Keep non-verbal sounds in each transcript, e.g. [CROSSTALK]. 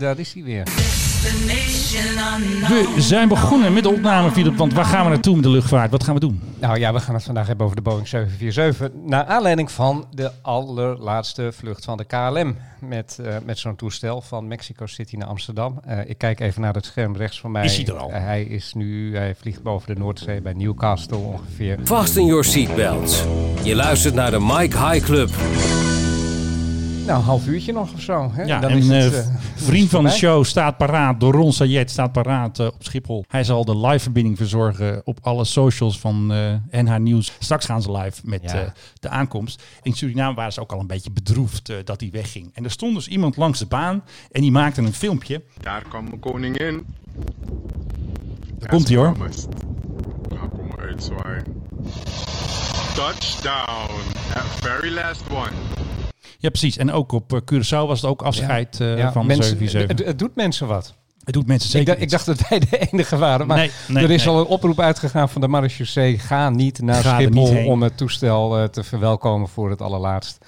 Daar is hij weer. We zijn begonnen met de opname, Philip. Want waar gaan we naartoe met de luchtvaart? Wat gaan we doen? Nou ja, we gaan het vandaag hebben over de Boeing 747. Naar aanleiding van de allerlaatste vlucht van de KLM. Met, uh, met zo'n toestel van Mexico City naar Amsterdam. Uh, ik kijk even naar het scherm rechts van mij. Is hij er al? Uh, hij is nu, hij vliegt boven de Noordzee bij Newcastle ongeveer. Fasten your seatbelts. Je luistert naar de Mike High Club. Nou, een half uurtje nog of zo. Hè? Ja, Dan en is het, uh, uh, vriend van de show staat paraat. Doron Sayed staat paraat uh, op Schiphol. Hij zal de live verbinding verzorgen op alle socials van uh, NH Nieuws. Straks gaan ze live met Ja. uh, de aankomst. In Suriname waren ze ook al een beetje bedroefd uh, dat hij wegging. En er stond dus iemand langs de baan en die maakte een filmpje. Daar kwam mijn koningin. Daar komt hij hoor. Ga komen uitzwaaien. Touchdown. That very last one. Ja, precies. En ook op uh, Curaçao was het ook afscheid Ja, van mensen, de 747. Het, het doet mensen wat. Het doet mensen Ik, zeker dacht- ik dacht dat wij de [LAUGHS] enige waren. Maar Nee, nee, er is nee. al een oproep uitgegaan van de marechaussee. Ga niet naar Ga Schiphol niet om het toestel eh, te verwelkomen voor het allerlaatst.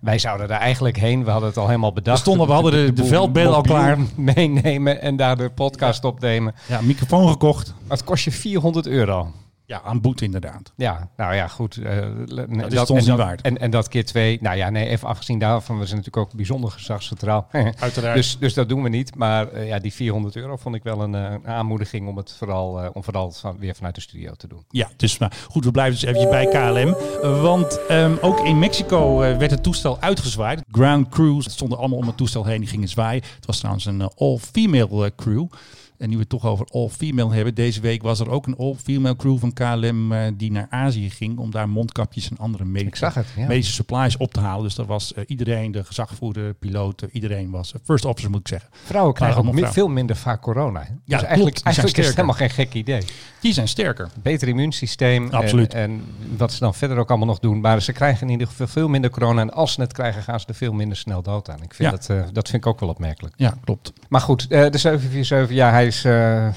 Wij zouden daar eigenlijk heen. We hadden het al helemaal bedacht. We stonden- we hadden de- de al klaar. [LAUGHS] Meenemen en daar de podcast opnemen. Ja, microfoon gekocht. Het kost je 400 euro. Ja, aan boete inderdaad. Ja, nou ja, goed. eh, le- is het ons en, niet waard. En, en dat keer twee. Nou ja, nee, even afgezien daarvan. We zijn natuurlijk ook bijzonder gezagsgetrouw. [LAUGHS] Uiteraard. Dus, dus dat doen we niet. Maar eh, ja, die 400 euro vond ik wel een, eh, aanmoediging om het vooral, om vooral van, weer vanuit de studio te doen. Ja, dus maar goed, we blijven dus even bij KLM. Want ehm, ook in Mexico werd het toestel uitgezwaaid. Ground crews stonden allemaal om het toestel heen, die gingen zwaaien. Het was trouwens een all-female crew. En nu we het toch over all-female hebben. Deze week was er ook een all-female crew van KLM eh, die naar Azië ging. Om daar mondkapjes en andere medische, het. Ja. medische supplies op te halen. Dus dat was eh, iedereen, de gezagvoerder, piloten, iedereen was. eh, first officer moet ik zeggen. Vrouwen krijgen ook veel minder vaak corona. hè? Dus eigenlijk, Die zijn eigenlijk is het helemaal geen gek idee. Die zijn sterker. Beter immuunsysteem. Absoluut. En, wat ze dan verder ook allemaal nog doen. Maar ze krijgen in ieder geval veel minder corona. En als ze het krijgen, gaan ze er veel minder snel dood aan. Ik vind Ja. dat, dat vind ik ook wel opmerkelijk. Ja, klopt. Maar goed, de 747, ja, hij is. eh,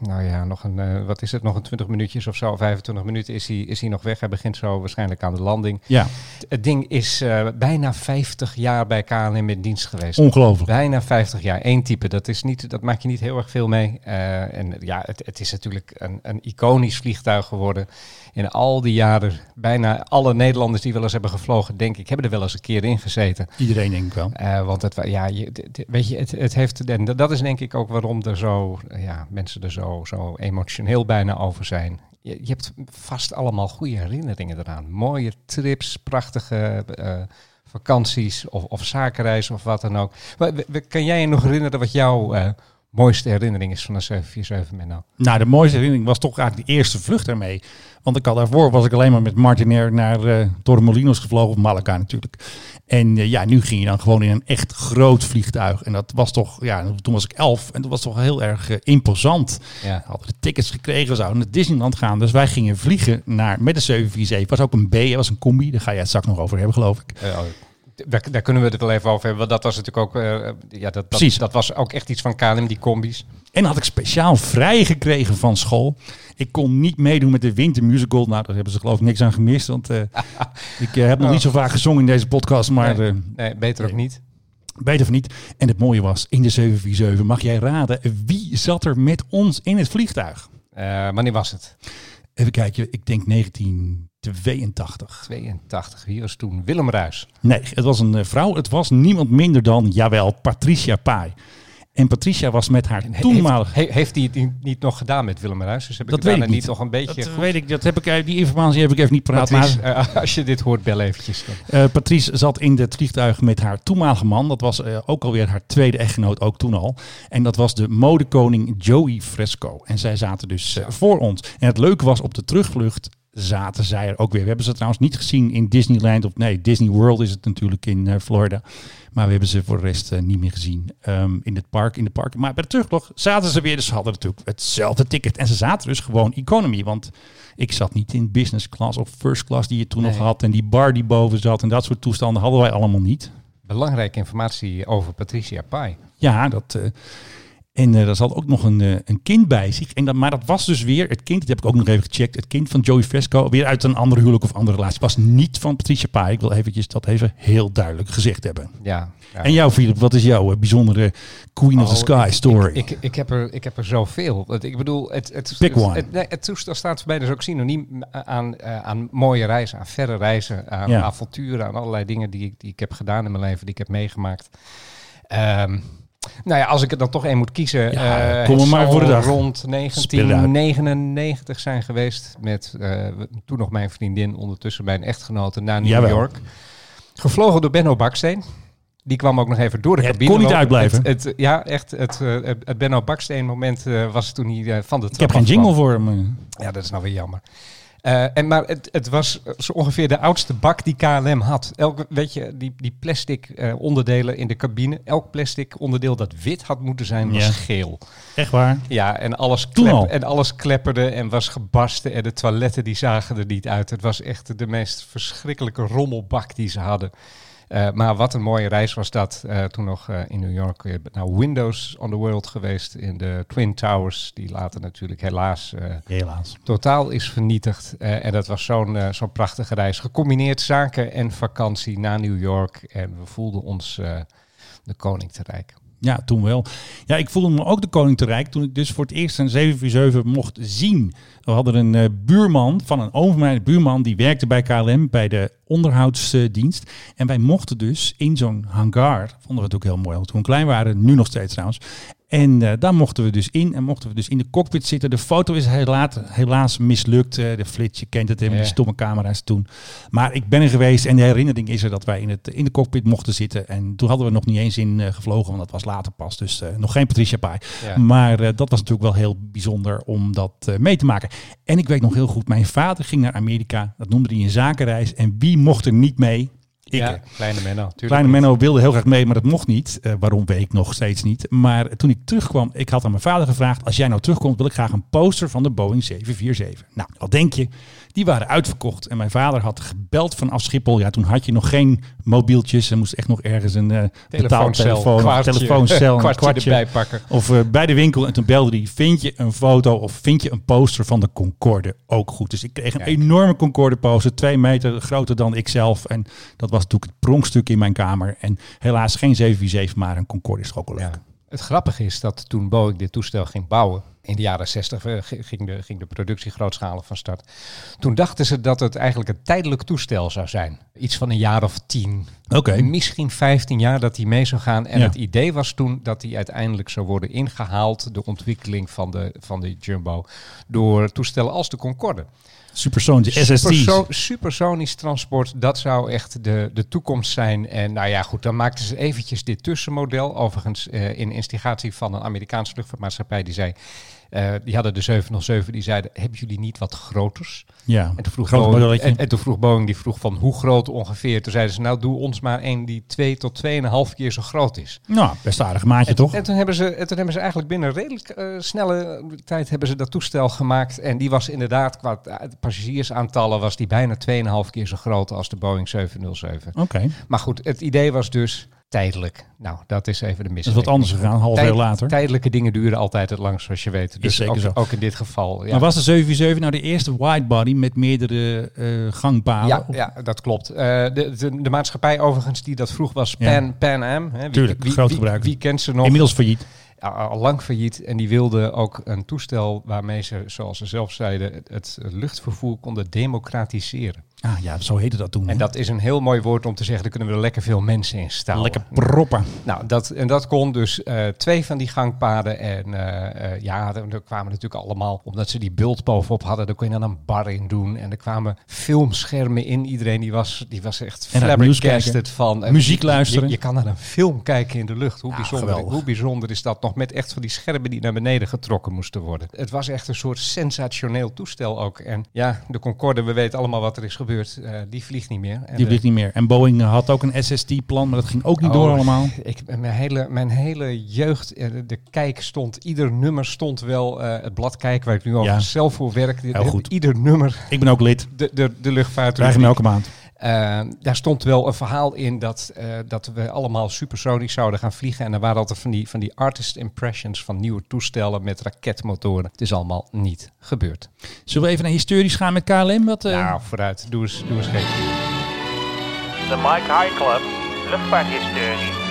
nou ja, nog een, eh, wat is het, nog een 20 minuutjes of zo, 25 minuten is hij, is hij nog weg. Hij begint zo waarschijnlijk aan de landing. Ja, Het ding is eh, bijna 50 jaar bij KLM in dienst geweest. ongelooflijk. Bijna 50 jaar. Eén type, dat, is niet, dat maak je niet heel erg veel mee. En ja, het, het is natuurlijk een, een iconisch vliegtuig geworden. In al die jaren, bijna alle Nederlanders die wel eens hebben gevlogen, denk ik, hebben er wel eens een keer in gezeten. Iedereen denk ik wel. Eh, want het, ja, je, weet je, het, het heeft, en dat is denk ik ook waarom er zo, ja, mensen er zo, zo emotioneel bijna over zijn. Je, je hebt vast allemaal goede herinneringen eraan. Mooie trips, prachtige eh, vakanties of, of zakenreizen of wat dan ook. Wa- Kan jij je nog herinneren wat jouw eh, mooiste herinnering is van een 747 Menno? Nou, de mooiste herinnering was toch eigenlijk de eerste vlucht ermee. Want ik had daarvoor was ik alleen maar met Martinair naar Torremolinos gevlogen, of Malaga natuurlijk. En eh, ja, nu ging je dan gewoon in een echt groot vliegtuig. En dat was toch, ja, toen was ik elf en dat was toch heel erg eh, imposant. Ja. We hadden de tickets gekregen, we zouden naar Disneyland gaan. Dus wij gingen vliegen naar, met de 747. Het was ook een B, het was een combi. Daar ga je het straks nog over hebben, geloof ik. Eh, oh, daar, daar kunnen we het wel even over hebben. Want dat was natuurlijk ook, eh, ja, dat, Precies. dat was ook echt iets van KLM, die combis. En had ik speciaal vrij gekregen van school. Ik kon niet meedoen met de wintermusical. Nou, daar hebben ze geloof ik niks aan gemist. Want eh, [LAUGHS] ik eh, heb nog niet zo vaak gezongen in deze podcast. Maar nee, nee, beter ook nee. niet. beter van niet. En het mooie was, in de 747 mag jij raden wie zat er met ons in het vliegtuig? Wanneer was het? Even kijken, ik denk 1982. 82. Wie was toen? Willem Ruis. Nee, het was een eh, vrouw. Het was niemand minder dan, jawel, Patricia Pai. En Patricia was met haar toenmalige... Heeft, he- heeft hij het niet, nog gedaan met Willem Ruis? Dus heb ik Dat het weet ik niet niet. nog een beetje Dat weet ik, dat heb ik, eh, die informatie heb ik even niet paraat. Patrice, maar- eh, als je dit hoort, bel eventjes. dan. Patrice zat in het vliegtuig met haar toenmalige man. Dat was eh, ook alweer haar tweede echtgenoot, ook toen al. En dat was de modekoning Joey Fresco. En zij zaten dus voor ons. En het leuke was, op de terugvlucht zaten zij er ook weer. We hebben ze trouwens niet gezien in Disneyland. Of nee, Disney World is het natuurlijk in eh, Florida. Maar we hebben ze voor de rest eh, niet meer gezien ehm, in het park. In de park. Maar bij de terugvlucht zaten ze weer. Dus ze hadden natuurlijk hetzelfde ticket. En ze zaten dus gewoon economy. Want ik zat niet in business class of first class die je toen nog had. En die bar die boven zat. En dat soort toestanden hadden wij allemaal niet. Belangrijke informatie over Patricia Pai. Ja, dat. eh, En uh, daar zat ook nog een, uh, een kind bij zich. En dat, maar dat was dus weer het kind, dat heb ik ook nog even gecheckt. Het kind van Joey Fresco, weer uit een andere huwelijk of andere relatie. Was niet van Patricia Pai. Ik wil eventjes dat even heel duidelijk gezegd hebben. Ja, ja. En jou, Philip, wat is jouw uh, bijzondere Queen of the Oh, Sky story? Ik, ik, ik, heb er, ik heb er zoveel. Ik bedoel, het, het, Pick het, nee, het toestel staat voor mij dus ook synoniem aan, eh, aan mooie reizen, aan verre reizen, aan Ja. avonturen, aan allerlei dingen die, ik- die ik heb gedaan in mijn leven, die ik heb meegemaakt. Ehm, nou ja, als ik het dan toch één moet kiezen, Ja, kom het maar voor de dag. rond Spit het uit. 1999 zijn geweest met eh, toen nog mijn vriendin, ondertussen mijn echtgenote naar New Jawel. York. Gevlogen door Benno Baksteen. Die kwam ook nog even door de Ja, het cabine. kon niet uitblijven. Het, het, ja, echt. Het, eh, het, Benno Baksteen moment was toen hij van de Ik trap heb geen jingle voor hem. Ja, dat is nou weer jammer. Eh, en, maar het, het was zo ongeveer de oudste bak die KLM had. Elke, weet je, die, die plastic eh, onderdelen in de cabine. Elk plastic onderdeel dat wit had moeten zijn, was Ja. geel. Echt waar? Ja, en alles, klep- en alles klepperde en was gebarsten. En de toiletten die zagen er niet uit. Het was echt de meest verschrikkelijke rommelbak die ze hadden. Eh, maar wat een mooie reis was dat. Eh, toen nog eh, in New York. naar Windows on the World geweest. In de Twin Towers. Die later natuurlijk helaas Helaas. totaal is vernietigd. En dat was zo'n zo'n prachtige reis. Gecombineerd zaken en vakantie naar New York. En we voelden ons de koning te rijk. Ja, toen wel. Ja, ik voelde me ook de koning te rijk toen ik dus voor het eerst een 747 mocht zien. We hadden een eh, buurman van een oom van mij, een buurman, die werkte bij KLM, bij de onderhoudsdienst. En wij mochten dus in zo'n hangar, vonden we het ook heel mooi, toen we klein waren, nu nog steeds trouwens. En eh, daar mochten we dus in en mochten we dus in de cockpit zitten. De foto is helaas, helaas mislukt. eh, de flits, je kent het, helemaal die stomme camera's toen. Maar ik ben er geweest en de herinnering is er dat wij in, het, in de cockpit mochten zitten. En toen hadden we nog niet eens in eh, gevlogen, want dat was later pas. Dus nog geen Patricia Pai. Ja. Maar dat was natuurlijk wel heel bijzonder om dat mee te maken. En ik weet nog heel goed, mijn vader ging naar Amerika. Dat noemde hij een zakenreis. En wie mocht er niet mee? Ja, kleine Menno. tuurlijk Kleine niet. Menno wilde heel graag mee, maar dat mocht niet. Eh, waarom weet ik nog steeds niet. Maar toen ik terugkwam, ik had aan mijn vader gevraagd... als jij nou terugkomt, wil ik graag een poster van de Boeing 747. Nou, wat denk je? Die waren uitverkocht. En mijn vader had gebeld vanaf Schiphol. Ja, toen had je nog geen mobieltjes. Er moest echt nog ergens een uh, betaaltelefoon, kwartje, telefooncel, [LAUGHS] een kwartje, kwartje erbij pakken. Of uh, bij de winkel. En toen belde hij, vind je een foto of vind je een poster van de Concorde ook goed? Dus ik kreeg een Kijk. enorme Concorde poster. Twee meter groter dan ikzelf. En dat was natuurlijk het pronkstuk in mijn kamer. En helaas geen 747, maar een Concorde is toch ook wel leuk. Ja. Het grappige is dat toen Boeing dit toestel ging bouwen, in de jaren 60 eh, ging de, ging de productie grootschalig van start. Toen dachten ze dat het eigenlijk een tijdelijk toestel zou zijn. Iets van een jaar of tien, misschien 15 jaar dat hij mee zou gaan. En Ja. het idee was toen dat hij uiteindelijk zou worden ingehaald, de ontwikkeling van de, van de Jumbo, door toestellen als de Concorde. Supersonische SST's. Superso- supersonisch transport, dat zou echt de, de toekomst zijn. En nou ja, goed, dan maakten ze eventjes dit tussenmodel. Overigens eh, in instigatie van een Amerikaanse luchtvaartmaatschappij die zei... eh, die hadden de 707, die zeiden, hebben jullie niet wat groters? Ja, En toen vroeg, groot Boeing, en, en toen vroeg Boeing, die vroeg van hoe groot ongeveer? Toen zeiden ze, nou doe ons maar één die twee tot tweeënhalf keer zo groot is. Nou, best aardig maatje En, toch? en toen hebben ze, en toen hebben ze eigenlijk binnen redelijk eh, snelle tijd hebben ze dat toestel gemaakt. En die was inderdaad, qua t- passagiersaantallen, was die bijna 2,5 keer zo groot als de Boeing 707. Oké, Maar goed, het idee was dus tijdelijk. Nou, dat is even de mis. dat is wat anders gegaan, een half jaar later. Tijdelijke dingen duren altijd het langst, zoals je weet. Dus zeker ook, zo. ook in dit geval. Ja. Maar was de 747 nou de eerste widebody met meerdere eh, gangpaden? Ja, Of- ja, dat klopt. Eh, de, de, de maatschappij overigens die dat vroeg was Ja. Pan, Pan Am. Hè. Wie, Tuurlijk, wie, groot wie, kent ze nog? Inmiddels failliet. al, al lang failliet. En die wilden ook een toestel waarmee ze, zoals ze zelf zeiden, het, het luchtvervoer konden democratiseren. Ah ja, zo heette dat toen. En hè? dat is een heel mooi woord om te zeggen, daar kunnen we er lekker veel mensen in staan. Lekker proppen. Nou, dat, en dat kon dus eh, twee van die gangpaden. En eh, eh, ja, er, er kwamen natuurlijk allemaal, omdat ze die bult bovenop hadden, daar kon je dan een bar in doen. En er kwamen filmschermen in. Iedereen die was, die was echt flabbergasted van... Muziek luisteren. Je, je kan naar een film kijken in de lucht. Hoe, Ja, bijzonder, geweldig. hoe bijzonder is dat nog met echt van die schermen die naar beneden getrokken moesten worden. Het was echt een soort sensationeel toestel ook. En ja, de Concorde, we weten allemaal wat er is gebeurd. Eh, die vliegt niet meer. En Die vliegt niet meer. En Boeing had ook een SST-plan, maar dat ging ook niet Oh, door allemaal. [LAUGHS] Ik, mijn, hele, mijn hele jeugd, eh, de, kijk stond, ieder nummer stond wel, eh, het blad kijk waar ik nu Ja. zelf voor werk. Heel goed. Ieder nummer, Ik ben ook lid. de, de, de luchtvaart. Krijg hem elke maand. Eh, daar stond wel een verhaal in dat, eh, dat we allemaal supersonisch zouden gaan vliegen. En er waren altijd van die, van die artist impressions van nieuwe toestellen met raketmotoren. Het is allemaal niet gebeurd. Zullen we even naar historisch gaan met KLM? Wat, eh, Nou, vooruit. Doe eens, doe eens gek. De Mike High Club, luchtvaarthistorie.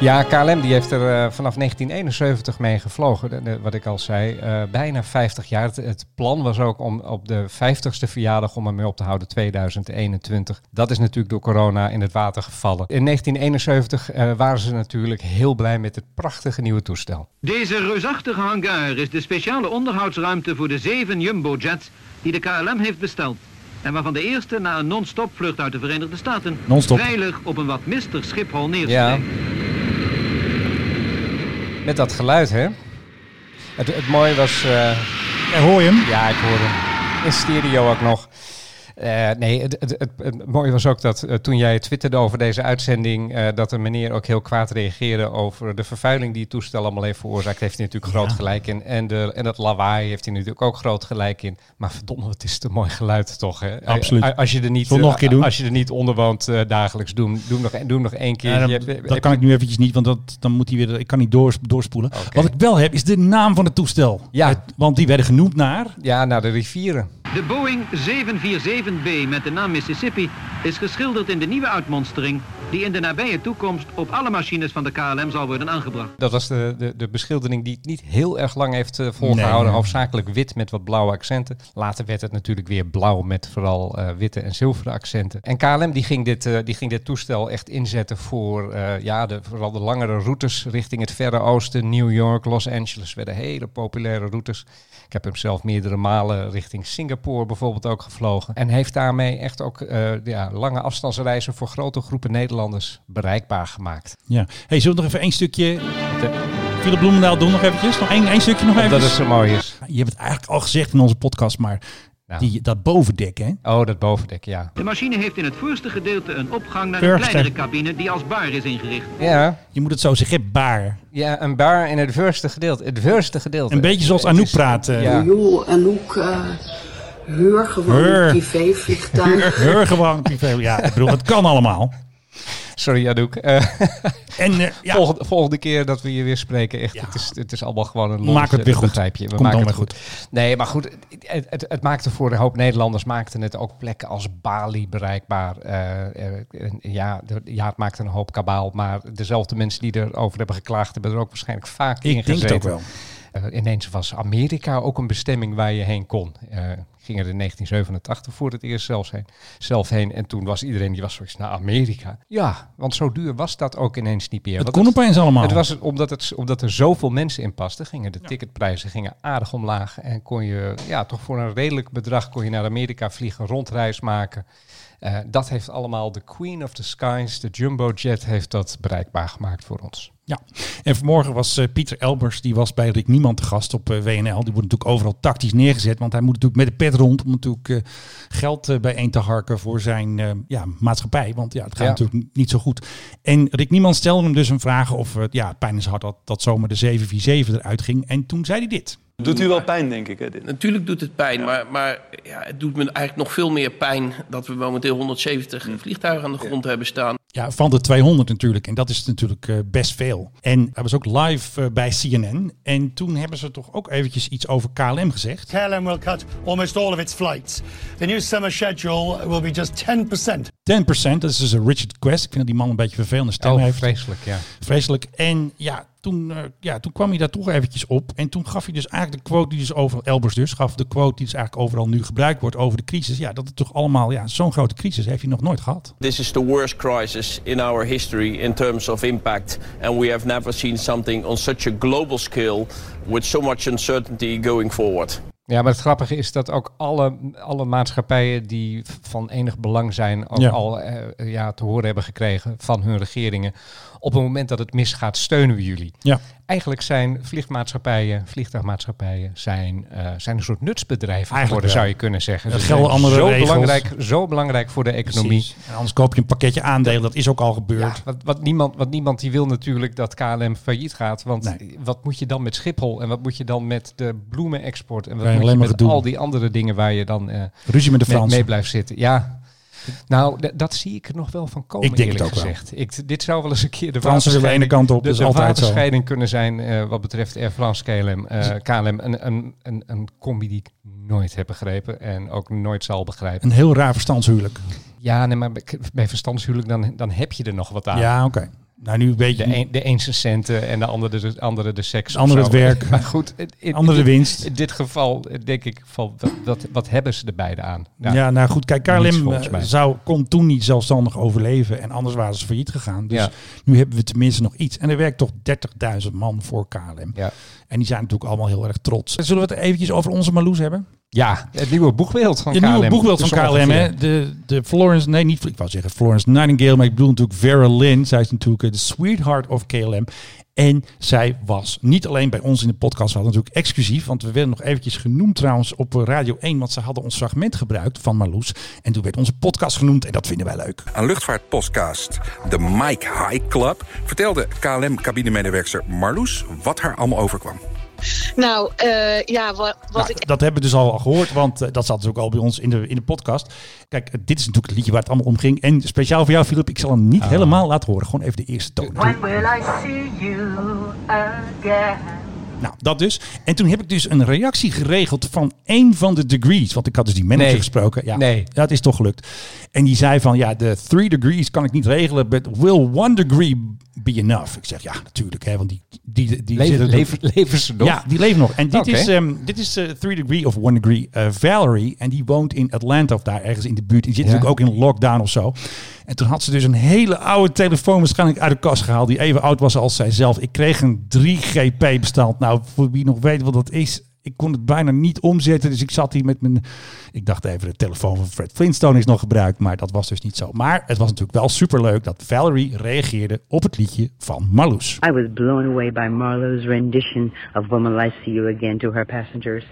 Ja, KLM die heeft er eh, vanaf 1971 mee gevlogen. De- de- wat ik al zei, eh, bijna 50 jaar. Het, het plan was ook om op de 50ste verjaardag om ermee op te houden, 2021. Dat is natuurlijk door corona in het water gevallen. In 1971 eh, waren ze natuurlijk heel blij met het prachtige nieuwe toestel. Deze reusachtige hangar is de speciale onderhoudsruimte voor de zeven Jumbo-jets die de KLM heeft besteld. En waarvan de eerste na een non-stop vlucht uit de Verenigde Staten veilig op een wat mister Schiphol Ja. Met dat geluid, hè? Het, het mooie was... eh, ja, hoor je hem? Ja, ik hoorde hem. In stereo ook nog. Eh, nee, het, het, het, het mooie was ook dat eh, toen jij twitterde over deze uitzending, eh, dat een meneer ook heel kwaad reageerde over de vervuiling die het toestel allemaal heeft veroorzaakt. Heeft hij natuurlijk groot gelijk in. En, de, en dat lawaai heeft hij natuurlijk ook groot gelijk in. Maar verdomme, het is te mooi geluid toch? Hè? Absoluut. Als je er niet, nog een keer doen? Als je er niet onder woont dagelijks, doe, hem- doe, hem nog, doe hem nog één keer. Ja, dat, kan ik nu eventjes niet, want dat, dan moet hij weer. Ik kan niet doors, doorspoelen. Wat ik wel heb, is de naam van het toestel. Ja. Het- want die werden genoemd naar. Ja, naar de rivieren. De Boeing 747B met de naam Mississippi is geschilderd in de nieuwe uitmonstering die in de nabije toekomst op alle machines van de KLM zal worden aangebracht. Dat was de, de, de beschildering die het niet heel erg lang heeft eh, volgehouden. Nee. Hoofdzakelijk wit met wat blauwe accenten. Later werd het natuurlijk weer blauw met vooral eh, witte en zilveren accenten. En KLM die ging dit, eh, die ging dit toestel echt inzetten voor eh, ja, de, vooral de langere routes richting het Verre Oosten. New York, Los Angeles werden hele populaire routes. Ik heb hem zelf meerdere malen richting Singapore bijvoorbeeld ook gevlogen. En heeft daarmee echt ook eh, ja, lange afstandsreizen voor grote groepen Nederlanders bereikbaar gemaakt. Ja. Hey, zullen we nog even één stukje. Philip Bloemendaal doen nog eventjes? Nog één, één stukje nog even. Dat het zo mooi is. Je hebt het eigenlijk al gezegd in onze podcast, maar die, dat bovendek, hè? Oh, dat bovendek, ja. De machine heeft in het voorste gedeelte een opgang naar een Voorste. kleinere cabine die als bar is ingericht. Ja, Je moet het zo zeggen, baar. ja een bar in het voorste gedeelte. Het voorste gedeelte. Een beetje zoals Anouk is- praat. eh. Ja. Joh, en ook eh huur gewoon Huur. een privévliegtuig. [LAUGHS] Heel gewoon privé. Ja, ik bedoel, het kan allemaal. Sorry, Anouk. Eh, [LAUGHS] En eh, [LAUGHS] ja, volgende, volgende keer dat we je weer spreken, echt, Ja. het, is, het is allemaal gewoon een maken het weer Dat goed. Begrijp je. We Komt maken het weer goed. Nee, maar goed, het, het, het maakte voor een hoop Nederlanders maakte het ook plekken als Bali bereikbaar. Eh, ja, de- ja, het maakte een hoop kabaal, maar dezelfde mensen die erover hebben geklaagd, hebben er ook waarschijnlijk vaak in ik denk het ook gezeten. wel. Eh, ineens was Amerika ook een bestemming waar je heen kon. Eh, ik ging er in 1987 voor het eerst zelfs heen, zelf heen. En toen was iedereen die was zoiets naar Amerika. Ja, want zo duur was dat ook ineens niet meer. Het Want kon opeens allemaal. het was omdat, het, omdat er zoveel mensen in pasten, gingen de ticketprijzen gingen aardig omlaag. En kon je ja, toch voor een redelijk bedrag kon je naar Amerika vliegen, rondreis maken. Eh, dat heeft allemaal de Queen of the Skies, de Jumbo Jet, heeft dat bereikbaar gemaakt voor ons. Ja, en vanmorgen was eh, Pieter Elbers, die was bij Rick Niemand te gast op eh, WNL. Die wordt natuurlijk overal tactisch neergezet, want hij moet natuurlijk met de pet rond om natuurlijk eh, geld eh, bijeen te harken voor zijn eh, ja, maatschappij. Want ja, het gaat Ja. natuurlijk niet zo goed. En Rick Niemand stelde hem dus een vraag of ja, pijn in zijn hart dat, dat zomaar de 747 eruit ging. En toen zei hij dit. Doet u wel pijn, denk ik, hè, dit? Natuurlijk doet het pijn, maar, maar ja, het doet me eigenlijk nog veel meer pijn dat we momenteel 170 vliegtuigen aan de grond hebben staan. Ja, van de 200 natuurlijk. En dat is natuurlijk eh, best veel. En hij was ook live eh, bij CNN. En toen hebben ze toch ook eventjes iets over KLM gezegd. KLM will cut almost all of its flights. The new summer schedule will be just 10%. 10%, dat is dus een Richard Quest. Ik vind dat die man een beetje vervelende stem Oh, heeft. vreselijk, ja. Vreselijk. En ja toen, eh, ja, toen kwam hij daar toch eventjes op. En toen gaf hij dus eigenlijk de quote die dus over Elbers dus gaf. De quote die dus eigenlijk overal nu gebruikt wordt over de crisis. Ja, dat het toch allemaal, ja, zo'n grote crisis heeft hij nog nooit gehad. This is the worst crisis in our history in terms of impact, and we have never seen something on such a global scale with so much uncertainty going forward. Ja, maar het grappige is dat ook alle, alle maatschappijen die van enig belang zijn, ook Ja. al eh, ja, te horen hebben gekregen van hun regeringen. Op het moment dat het misgaat, steunen we jullie. Ja. Eigenlijk zijn vliegmaatschappijen, vliegtuigmaatschappijen, zijn, eh, zijn een soort nutsbedrijven Eigenlijk geworden, zou je kunnen zeggen. Ze gelden andere zo regels. belangrijk, zo belangrijk voor de economie. Precies. En anders koop je een pakketje aandelen. Dat is ook al gebeurd. Ja, wat, wat, niemand, wat niemand die wil natuurlijk dat KLM failliet gaat. Want Nee. wat moet je dan met Schiphol? En wat moet je dan met de bloemenexport? En wat Geen je met al die andere dingen waar je dan eh, Ruzie met de Fransen. mee blijft zitten. Ja, nou, dat zie ik er nog wel van komen, Ik denk het ook wel. Ik, dit zou wel eens een keer de Fransen willen de ene kant op, de, is de altijd zo. waterscheiding kunnen zijn eh, wat betreft Air France KLM. eh, KLM een, een, een, een combi die ik nooit heb begrepen en ook nooit zal begrijpen. Een heel raar verstandshuwelijk. Ja, nee, maar bij- bij verstandshuwelijk dan, dan heb je er nog wat aan. Ja, oké. Nou, nu weet je... De een, de een zijn centen en de andere de, andere de seks. De andere het werk. [LAUGHS] Maar goed, in- Andere de winst. In dit geval denk ik van wat, wat, wat hebben ze er beide aan? Ja, nou goed, kijk, KLM eh, zou, kon toen niet zelfstandig overleven en anders waren ze failliet gegaan. Dus Ja. nu hebben we tenminste nog iets. En er werkt toch 30.000 man voor KLM. Ja. En die zijn natuurlijk allemaal heel erg trots. Zullen we het eventjes over onze Marloes hebben? Ja, het nieuwe boegbeeld van Het KLM. nieuwe boegbeeld van KLM, hè? De, de Florence, nee, niet, ik wou zeggen Florence Nightingale, maar ik bedoel natuurlijk Vera Lynn. Zij is natuurlijk eh, de sweetheart of KLM. En zij was niet alleen bij ons in de podcast, we hadden natuurlijk exclusief, want we werden nog eventjes genoemd trouwens op Radio 1, want ze hadden ons fragment gebruikt van Marloes. En toen werd onze podcast genoemd en dat vinden wij leuk. Aan luchtvaartpodcast de Mike High Club vertelde KLM-cabinemedewerker Marloes wat haar allemaal overkwam. Nou, eh, ja, wat, wat Nou, ik... dat hebben we dus al gehoord, want eh, dat zat dus ook al bij ons in de, in de podcast. Kijk, eh, dit is natuurlijk het liedje waar het allemaal om ging. En speciaal voor jou, Philip, ik zal hem niet helemaal laten horen. Gewoon even de eerste toon. When will I see you again? Nou, dat dus. En toen heb ik dus een reactie geregeld van één van de degrees. Want ik had dus die manager Nee. gesproken. Ja, Nee. ja, het is toch gelukt. En die zei van, ja, de three degrees kan ik niet regelen, but will one degree be enough? Ik zeg, ja, natuurlijk, hè, want die, die, die Leven- leven- leven ze nog? Ja, die leven nog. En dit is, ehm, dit is eh, three degree of one degree eh, Valerie. En die woont in Atlanta of daar ergens in de buurt. Die zit Ja. natuurlijk ook in lockdown of zo. En toen had ze dus een hele oude telefoon waarschijnlijk uit de kast gehaald. Die even oud was als zijzelf. Ik kreeg een 3GP bestand. Nou, voor wie nog weet wat dat is. Ik kon het bijna niet omzetten. Dus ik zat hier met mijn... Ik dacht even, de telefoon van Fred Flintstone is nog gebruikt. Maar dat was dus niet zo. Maar het was natuurlijk wel superleuk dat Valerie reageerde op het liedje van Marloes. I was blown away by Marlowe's rendition of When Will I See You Again to her passengers.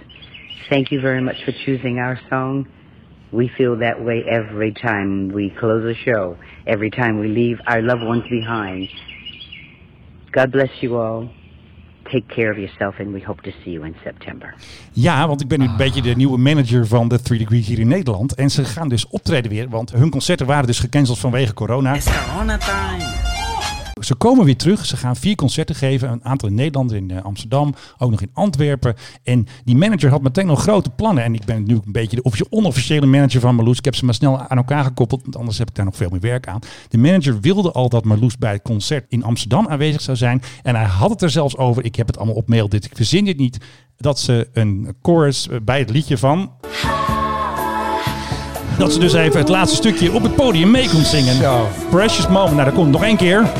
Thank you very much for choosing our song. We feel that way every time we close a show, every time we leave our loved ones behind. God bless you all. Take care of yourself and we hope to see you in September. Ja, want ik ben nu een beetje de nieuwe manager van de Three Degrees hier in Nederland. En ze gaan dus optreden weer, want hun concerten waren dus gecanceld vanwege corona. Ze komen weer terug. Ze gaan vier concerten geven. Een aantal in Nederland, in eh, Amsterdam, ook nog in Antwerpen. En die manager had meteen nog grote plannen. En ik ben nu een beetje de onofficiële manager van Marloes. Ik heb ze maar snel aan elkaar gekoppeld, want anders heb ik daar nog veel meer werk aan. De manager wilde al dat Marloes bij het concert in Amsterdam aanwezig zou zijn. En hij had het er zelfs over. Ik heb het allemaal op mail. Dit, ik verzin dit niet. Dat ze een chorus eh, bij het liedje van. Dat ze dus even het laatste stukje op het podium mee kon zingen. Precious moment. Nou, dat komt nog één keer.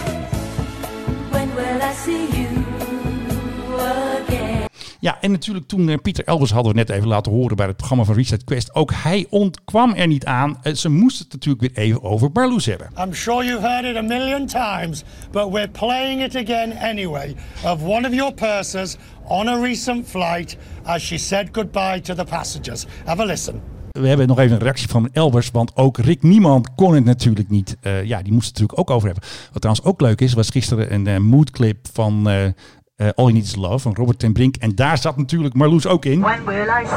Ja, en natuurlijk toen eh, Pieter Elbers hadden we net even laten horen bij het programma van Reset Quest. Ook hij ontkwam er niet aan. Eh, Ze moesten het natuurlijk weer even over Barloes hebben. I'm sure you've heard it a million times, but we're playing it again anyway. Of one of your pursers on a recent flight as she said goodbye to the passengers. Have a listen. We hebben nog even een reactie van Elbers, want ook Rick Niemand kon het natuurlijk niet. Eh, ja, die moest het natuurlijk ook over hebben. Wat trouwens ook leuk is, was gisteren een moodclip van eh, All You Need Is Love van Robert ten Brink. En daar zat natuurlijk Marloes ook in.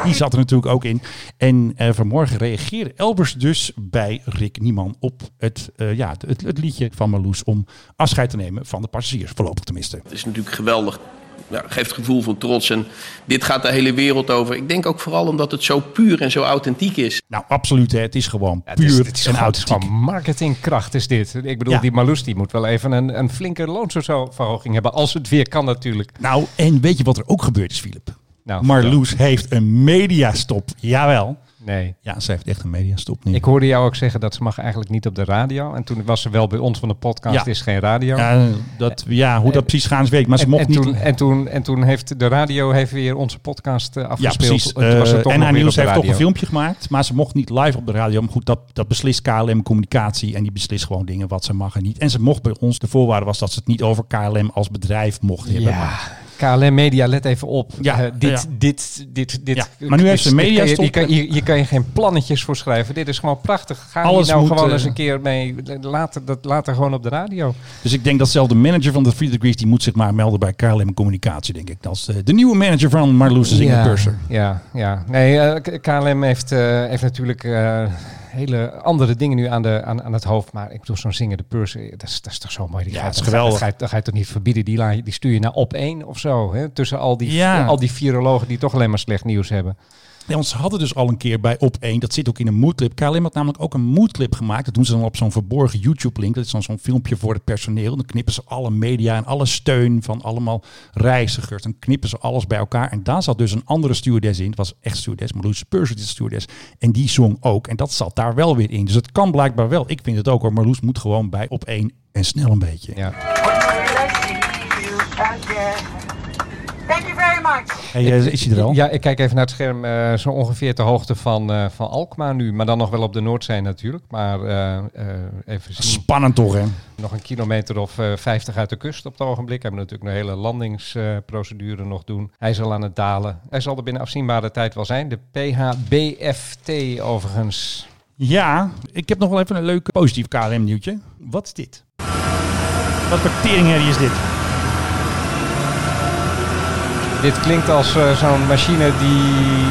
Die zat er natuurlijk ook in. En eh, vanmorgen reageerde Elbers dus bij Rick Nieman op het, eh, ja, het, het liedje van Marloes om afscheid te nemen van de passagiers. Voorlopig tenminste. Het is natuurlijk geweldig. Ja, geeft gevoel van trots. En dit gaat de hele wereld over. Ik denk ook vooral omdat het zo puur en zo authentiek is. Nou, absoluut. Hè. Het is gewoon Het puur het is en het is authentiek. gewoon marketingkracht is dit. Ik bedoel, Ja. die Marloes die moet wel even een, een flinke loonsverhoging hebben. Als het weer kan natuurlijk. Nou, en weet je wat er ook gebeurd is, Philip? Nou, Marloes heeft een mediastop. Jawel. Nee. Ja, ze heeft echt een mediastop nu. Ik hoorde jou ook zeggen dat ze mag eigenlijk niet op de radio. En toen was ze wel bij ons van de podcast, Ja. is geen radio. Ja, dat, ja, hoe dat precies gaan is weet ik. Maar ze en, mocht en niet... Toen, en, toen, en toen heeft de radio heeft weer onze podcast eh, ja, afgespeeld. precies. En Eh, haar weer nieuws heeft toch een filmpje gemaakt. Maar ze mocht niet live op de radio. Maar goed, dat, dat beslist KLM Communicatie. En die beslist gewoon dingen wat ze mag en niet. En ze mocht bij ons. De voorwaarde was dat ze het niet over KLM als bedrijf mocht hebben. Ja, Maar KLM Media, let even op. Ja, Eh, dit, ja. dit, dit, dit. Ja, maar nu heeft ze dit kan je- kan, je, je kan je geen plannetjes voor schrijven. Dit is gewoon prachtig. Ga Alles hier nou moet, gewoon eh, eens een keer mee. Later, dat, later gewoon op de radio. Dus ik denk dat zelf de manager van de Three Degrees, die moet zich maar melden bij KLM Communicatie, denk ik. Dat is de, de nieuwe manager van Marloes de Zinger ja. Ja, ja. Nee, eh, KLM heeft, eh, heeft natuurlijk eh, hele andere dingen nu aan, de, aan, aan het hoofd. Maar ik bedoel, zo'n zingende purser, dat is, dat is toch zo mooi. Die Ja, gaat- is dat ga- geweldig. Dat ga, je, dat ga je toch niet verbieden? Die, die stuur je naar op één of zo. Hè? Tussen al die, Ja. al die virologen die toch alleen maar slecht nieuws hebben. Nee, want ze hadden dus al een keer bij Op 1, dat zit ook in een moodclip. KLM had namelijk ook een moodclip gemaakt. Dat doen ze dan op zo'n verborgen YouTube-link. Dat is dan zo'n filmpje voor het personeel. Dan knippen ze alle media en alle steun van allemaal reizigers. Dan knippen ze alles bij elkaar. En daar zat dus een andere stewardess in. Het was echt stewardess, Marloes Purser is stewardess. En die zong ook. En dat zat daar wel weer in. Dus het kan blijkbaar wel. Ik vind het ook hoor. Marloes moet gewoon bij Op 1 en snel een beetje. Ja. Very much. Hey, is hij er al? Ja, ik kijk even naar het scherm. eh, zo ongeveer ter hoogte van, eh, van Alkmaar nu. Maar dan nog wel op de Noordzee natuurlijk. Maar eh, eh, even zien. Spannend toch, hè? Nog een kilometer of eh 50 uit de kust op het ogenblik. Hebben we natuurlijk een hele landingsprocedure nog doen. Hij is al aan het dalen. Hij zal er binnen afzienbare tijd wel zijn. De PHBFT overigens. Ja, ik heb nog wel even een leuk positief KLM nieuwtje. Wat is dit? Wat voor teringherrie is dit? Dit klinkt als eh, zo'n machine die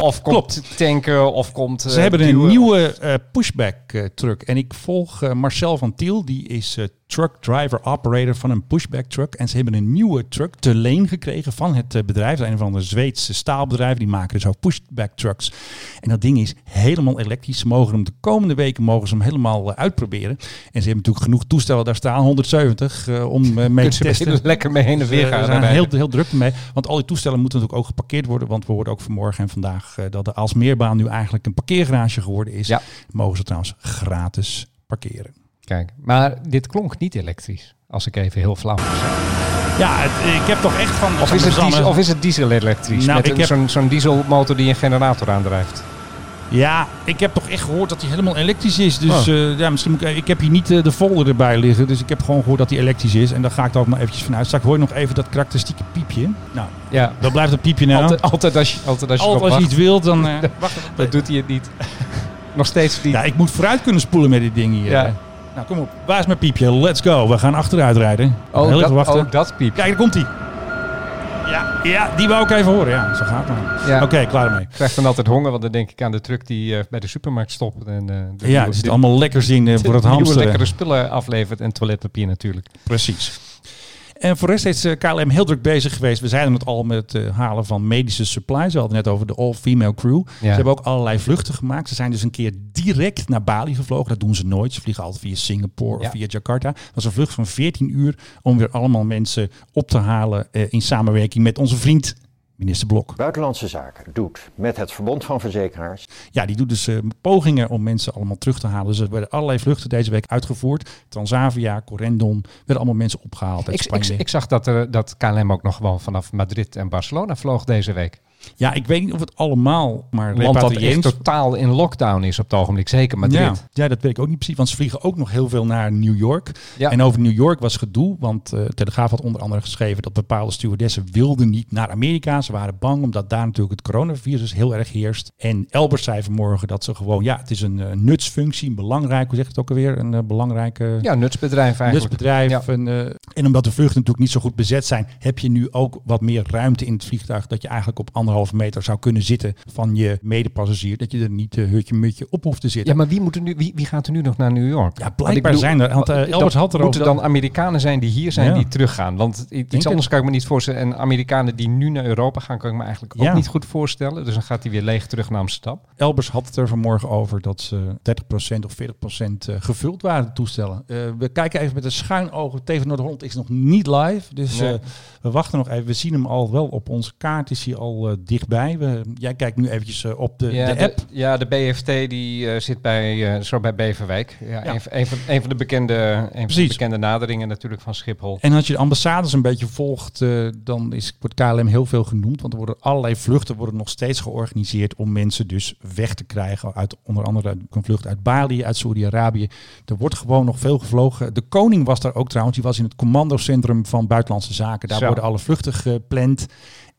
of komt tanken of komt... Ze eh, hebben een duwen. nieuwe eh, pushback truck. En ik volg Marcel van Tiel. Die is truck driver operator van een pushback truck. En ze hebben een nieuwe truck te leen gekregen van het eh, bedrijf. Een van de Zweedse staalbedrijven. Die maken dus ook pushback trucks. En dat ding is helemaal elektrisch. Ze mogen hem de komende weken mogen ze hem helemaal eh, uitproberen. En ze hebben natuurlijk genoeg toestellen daar staan. 170 eh, om mee te ze testen. lekker mee heen en weer Dus, gaan We zijn heel, heel druk ermee. Want al die toestellen moeten natuurlijk ook geparkeerd worden. Want we hoorden ook vanmorgen en vandaag dat de Alsmeerbaan nu eigenlijk een parkeergarage geworden is. Ja. Mogen ze trouwens gratis parkeren. Kijk, maar dit klonk niet elektrisch. Als ik even heel flauw zijn. Ja, het- ik heb toch echt van... Of is het, diesel, of is het diesel-elektrisch? Nou, met een- heb- zo'n zo'n dieselmotor die een generator aandrijft. Ja, ik heb toch echt gehoord dat hij helemaal elektrisch is. Dus Oh. eh, ja, misschien moet ik, ik heb hier niet eh, de folder erbij liggen. Dus ik heb gewoon gehoord dat hij elektrisch is. En daar ga ik dan ook maar eventjes vanuit. Straks hoor je nog even dat karakteristieke piepje. Nou, Ja. dat blijft dat piepje nou. Altijd, altijd als je, altijd als je, Altijd als je iets wilt, dan... eh, [LAUGHS] wacht. Dat doet hij het niet. Nog steeds niet. Ja, ik moet vooruit kunnen spoelen met dit ding hier. Ja. Nou, kom op. Waar is mijn piepje? Let's go. We gaan achteruit rijden. Oh, Heel dat, wachten. oh, dat piep. Kijk, daar komt hij. Ja, ja, die wou ik even horen. Ja, zo gaat het. Ja. Oké, klaar ermee. Ik krijg dan altijd honger, want dan denk ik aan de truck die eh, bij de supermarkt stopt. En, eh, de Ja, nieuwe- zit de- allemaal lekkers in eh, voor het hamsteren. lekkere spullen aflevert en toiletpapier natuurlijk. Precies. En voor de rest is eh, KLM heel druk bezig geweest. We zeiden het al met het eh, halen van medische supplies. We hadden net over de all-female crew. Ze hebben ook allerlei vluchten gemaakt. Ze zijn dus een keer direct naar Bali gevlogen. Dat doen ze nooit. Ze vliegen altijd via Singapore Ja. of via Jakarta. Dat was een vlucht van 14 uur om weer allemaal mensen op te halen eh, in samenwerking met onze vriend minister Blok. Buitenlandse Zaken doet met het Verbond van Verzekeraars Ja, die doet dus eh, pogingen om mensen allemaal terug te halen. Dus er werden allerlei vluchten deze week uitgevoerd. Transavia, Corendon, werden allemaal mensen opgehaald uit Ik, ik, Spanje. ik zag dat, er, dat KLM ook nog gewoon vanaf Madrid en Barcelona vloog deze week. Ja, ik weet niet of het allemaal maar land dat echt repatriërend- totaal in lockdown is op het ogenblik. Zeker Madrid. Ja, ja, dat weet ik ook niet precies. Want ze vliegen ook nog heel veel naar New York. Ja. En over New York was gedoe. Want eh Telegraaf had onder andere geschreven dat bepaalde stewardessen wilden niet naar Amerika. Ze waren bang omdat daar natuurlijk het coronavirus heel erg heerst. En Elbers zei vanmorgen dat ze gewoon, ja, het is een eh, nutsfunctie, een belangrijk, hoe zeg je het ook alweer? Een eh, belangrijke... Ja, nutsbedrijf eigenlijk. Nutsbedrijf. Ja. En, en omdat de vluchten natuurlijk niet zo goed bezet zijn, heb je nu ook wat meer ruimte in het vliegtuig. Dat je eigenlijk op anderhalve meter zou kunnen zitten van je medepassagier. Dat je er niet uh, hutje-mutje op hoeft te zitten. Ja, maar wie, moet er nu, wie, wie gaat er nu nog naar New York? Ja, blijkbaar zijn er. Want, eh, Elbers had er moeten dan Amerikanen zijn die hier zijn Ja. die teruggaan. Want iets het. anders kan ik me niet voorstellen. En Amerikanen die nu naar Europa gaan, kan ik me eigenlijk ook Ja. niet goed voorstellen. Dus dan gaat hij weer leeg terug naar Amsterdam. Elbers had het er vanmorgen over dat ze 30% of 40% eh, gevuld waren, de toestellen. Eh, we kijken even met een schuin oog. TV Noord-Holland is nog niet live. Dus Nee. eh, we wachten nog even. We zien hem al wel op onze kaart. Is hij al eh, dichtbij. We, jij kijkt nu eventjes eh, op de, ja, de app. ja, de BFT die eh, zit bij, eh, zo bij Beverwijk. Ja, Ja. Een, van- een van, een van de bekende, een van de bekende naderingen natuurlijk van Schiphol. En als je de ambassades een beetje volgt, dan is, wordt KLM heel veel genoemd. Want er worden allerlei vluchten worden nog steeds georganiseerd om mensen dus weg te krijgen. Uit, onder andere een vlucht uit Bali, uit Saudi-Arabië. Er wordt gewoon nog veel gevlogen. De koning was daar ook trouwens. Die was in het commandocentrum van Buitenlandse Zaken. Daar Zo. worden alle vluchten gepland.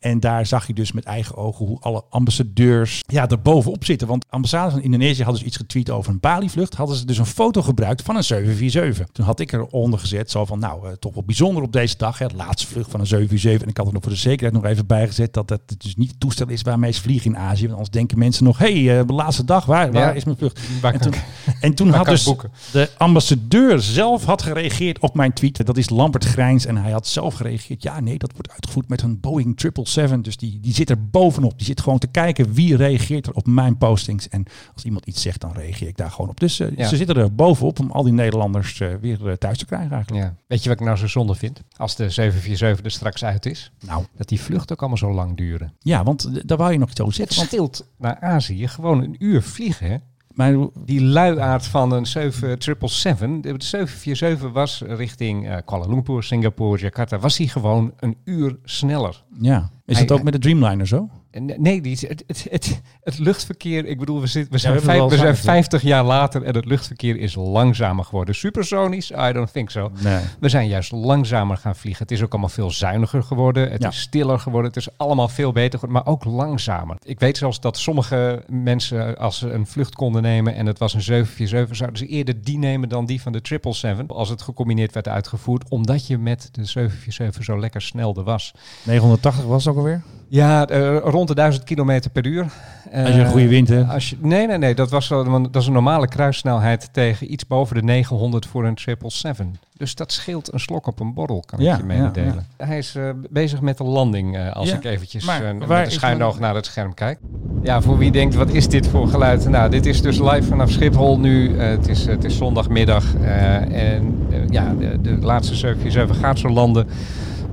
En daar zag je dus met eigen ogen hoe alle ambassadeurs ja, er bovenop zitten. Want ambassades van Indonesië hadden dus iets getweet over een Bali-vlucht. Hadden ze dus een foto gebruikt van een 747. Toen had ik eronder gezet, zo van nou, eh, toch wel bijzonder op deze dag. Hè, de laatste vlucht van een 747. En ik had er nog voor de zekerheid nog even bijgezet dat dat dus niet het toestel is waarmee ze vliegen in Azië. Want anders denken mensen nog, hé, hey, de laatste dag, waar, waar Ja. is mijn vlucht? Waar En toen, en toen had dus boeken? de ambassadeur zelf had gereageerd op mijn tweet. Dat is Lambert Grijns. En hij had zelf gereageerd. Ja, nee, dat wordt uitgevoerd met een Boeing 777. Dus die, die zit er bovenop. Die zit gewoon te kijken wie reageert er op mijn postings. En als iemand iets zegt, dan reageer ik daar gewoon op. Dus eh, Ja. ze zitten er bovenop om al die Nederlanders eh, weer eh, thuis te krijgen eigenlijk. Ja. Weet je wat ik nou zo zonde vind? Als de 747 er straks uit is. Nou. Dat die vluchten ook allemaal zo lang duren. Ja, want daar wou je nog iets over Het zeggen. Want, scheelt naar Azië gewoon een uur vliegen. Hè? maar, Die luiaard van een 777, de 747 was richting Kuala Lumpur, Singapore, Jakarta, was hij gewoon een uur sneller. ja. Is dat ook met de Dreamliner zo? Nee, die, het, het, het, het luchtverkeer, ik bedoel, we, we zijn, we hebben vijf- het we wel zijn vaker 50 jaar later en het luchtverkeer is langzamer geworden. Supersonisch? I don't think so. Nee. We zijn juist langzamer gaan vliegen. Het is ook allemaal veel zuiniger geworden. Het Ja. is stiller geworden. Het is allemaal veel beter geworden, maar ook langzamer. Ik weet zelfs dat sommige mensen, als ze een vlucht konden nemen en het was een 747, zouden ze eerder die nemen dan die van de 777 als het gecombineerd werd uitgevoerd, omdat je met de 747 zo lekker snelde was. 980 was het ook alweer? Ja, eh, rond de 1000 kilometer per uur. Als je een goede wind hebt. Als je, nee, nee, nee. Dat, was dat is een normale kruissnelheid tegen iets boven de 900 voor een 777. Dus dat scheelt een slok op een borrel, kan Ja, ik je mededelen. ja, Hij is eh, bezig met de landing, eh, als ik eventjes maar eh, met een dan- naar het scherm kijk. Ja, voor wie denkt, wat is dit voor geluid? Nou, dit is dus live vanaf Schiphol nu. Eh, het, is, het is zondagmiddag. eh, en eh, ja, de, de laatste 747 gaat zo landen.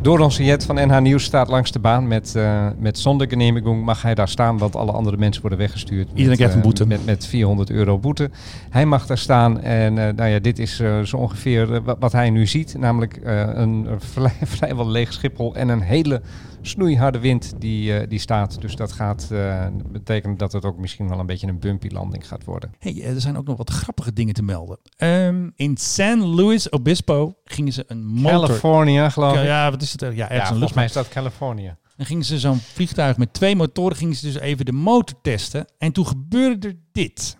Doron Siet van NH Nieuws staat langs de baan met, eh met zonder genehmiging mag hij daar staan, want alle andere mensen worden weggestuurd. Iedereen met, krijgt een eh, boete. Met, met 400 euro boete. Hij mag daar staan en eh, nou ja, dit is zo ongeveer wat, wat hij nu ziet. Namelijk een vrij, [LAUGHS] vrijwel leeg Schiphol en een hele snoeiharde wind die, eh, die staat. Dus dat gaat eh, betekenen dat het ook misschien wel een beetje een bumpy landing gaat worden. Hey, eh, er zijn ook nog wat grappige dingen te melden. Ehm, in San Luis Obispo gingen ze een motor... California geloof ik. Ja, wat is het? Ja, ergens Ja, volgens mij is dat Californië. Dan gingen ze zo'n vliegtuig met twee motoren, gingen ze dus even de motor testen. En toen gebeurde er dit.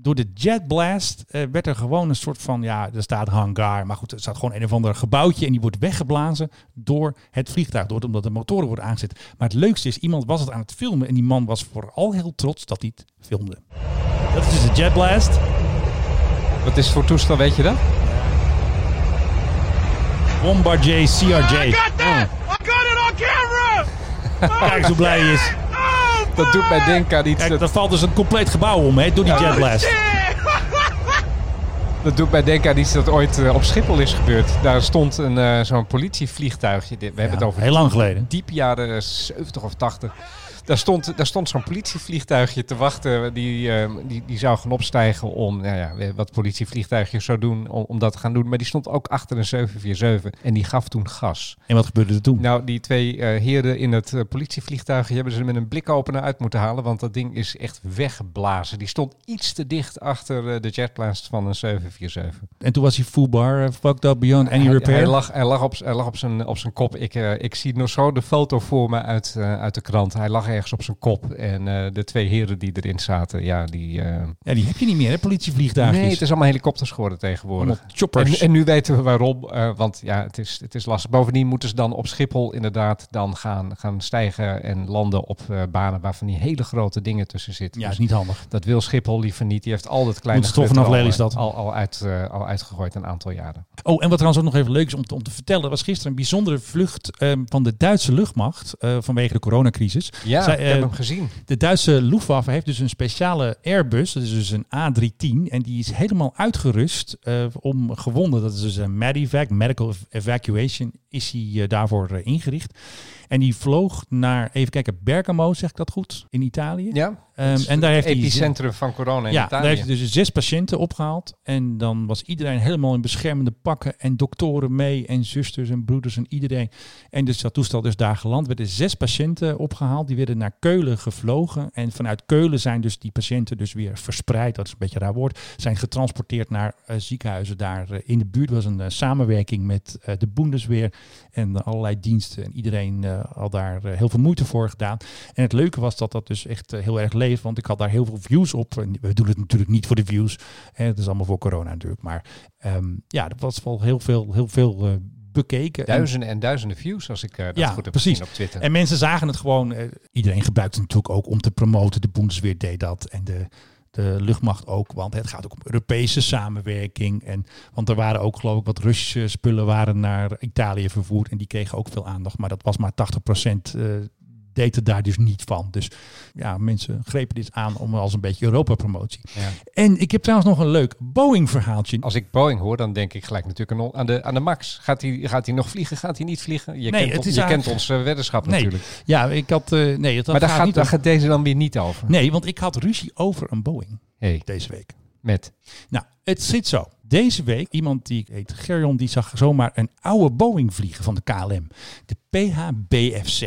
Door de Jet Blast eh, werd er gewoon een soort van, ja, er staat hangar, maar goed, er staat gewoon een of ander gebouwtje en die wordt weggeblazen door het vliegtuig, door, omdat de motoren worden aangezet. Maar het leukste is, iemand was het aan het filmen en die man was vooral heel trots dat hij het filmde. Dat is dus de Jet Blast. Wat is het voor toestel, weet je dat? Bombardier CRJ. I got it on camera! [LAUGHS] Kijk eens hoe blij hij is. Dat doet mij denken aan iets. Kijk, daar valt dus een compleet gebouw om, hè, door die Jet Blast. Dat doet mij denken aan iets dat ooit eh, op Schiphol is gebeurd. Daar stond een, eh, zo'n politievliegtuigje. We hebben het over heel lang geleden. Diep jaren 70 of 80. Daar stond, daar stond zo'n politievliegtuigje te wachten. Die, eh, die, die zou gaan opstijgen om, nou ja, wat politievliegtuigjes zou doen, om, om dat te gaan doen. Maar die stond ook achter een 747 en die gaf toen gas. En wat gebeurde er toen? Nou, die twee eh, heren in het eh, politievliegtuigje hebben ze met een blikopener uit moeten halen. Want dat ding is echt weggeblazen. Die stond iets te dicht achter eh, de jetblast van een 747. En toen was hij full bar, eh, fucked up beyond any Hij, repair. hij lag, hij lag, op, hij lag op, zijn, op zijn kop. Ik, ik zie nog zo de foto voor me uit, uit de krant. Hij lag ergens op zijn kop. En eh, de twee heren die erin zaten, ja, die... eh, Ja, die heb je niet meer, hè, politievliegtuigjes. Nee, het is allemaal helikopters geworden tegenwoordig. Choppers. En, en nu weten we waarom. eh, want ja, het is, het is lastig. Bovendien moeten ze dan op Schiphol inderdaad dan gaan, gaan stijgen en landen op banen waarvan die hele grote dingen tussen zitten. Ja, Dus is niet handig. Dat wil Schiphol liever niet. Die heeft al dat kleine Moet geluid af al. Al, al, uit, al uitgegooid een aantal jaren. Oh, en wat trouwens ook nog even leuk is om te, om te vertellen. Er was gisteren een bijzondere vlucht ehm, van de Duitse luchtmacht vanwege de coronacrisis. Ja, Zij, ik heb eh, hem gezien. De Duitse Luftwaffe heeft dus een speciale Airbus. Dat is dus een A310. En die is helemaal uitgerust eh, om gewonden. Dat is dus een MEDEVAC, Medical Evacuation is hij eh, daarvoor ingericht. En die vloog naar, even kijken, Bergamo, zeg ik dat goed, in Italië. Ja, Ehm, en daar heeft het hij epicentrum van corona in ja, Italië. daar heeft hij dus zes patiënten opgehaald. En dan was iedereen helemaal in beschermende pakken. En doktoren mee. En zusters en broeders en iedereen. En dus dat toestel dus daar geland. werden zes patiënten opgehaald. Die werden naar Keulen gevlogen. En vanuit Keulen zijn dus die patiënten dus weer verspreid. Dat is een beetje een raar woord. Zijn getransporteerd naar eh, ziekenhuizen daar eh, in de buurt. Er was een eh, samenwerking met de Bundesweer. En allerlei diensten. En iedereen eh, had daar eh, heel veel moeite voor gedaan. En het leuke was dat dat dus echt eh, heel erg leeft. Want ik had daar heel veel views op. En we doen het natuurlijk niet voor de views. Hè, het is allemaal voor corona natuurlijk. Maar ehm, ja, dat was wel heel veel, heel veel bekeken. En- Duizenden en duizenden views, als ik dat ja, goed heb precies. gezien op Twitter. En mensen zagen het gewoon. iedereen gebruikt het natuurlijk ook om te promoten. De Bundesweer deed dat. En de, de luchtmacht ook. Want het gaat ook om Europese samenwerking. En, want er waren ook, geloof ik, wat Russische spullen waren naar Italië vervoerd. En die kregen ook veel aandacht. Maar dat was maar 80% eh deed het daar dus niet van. Dus ja, mensen grepen dit aan om als een beetje Europa-promotie. Ja. En ik heb trouwens nog een leuk Boeing-verhaaltje. Als ik Boeing hoor, dan denk ik gelijk natuurlijk aan- de, aan de Max. Gaat hij gaat hij nog vliegen? Gaat hij niet vliegen? Je Nee, kent, het ons- is je kent ons eh, weddenschap Nee, natuurlijk. ja, ik had... eh, nee, dat maar daar gaat, niet daar over- gaat deze dan weer niet over. Nee, want ik had ruzie over een Boeing Hey. deze week. Met? Nou, het zit zo. Deze week, iemand die heet Gerjon, die zag zomaar een oude Boeing vliegen van de KLM. De PHBFC.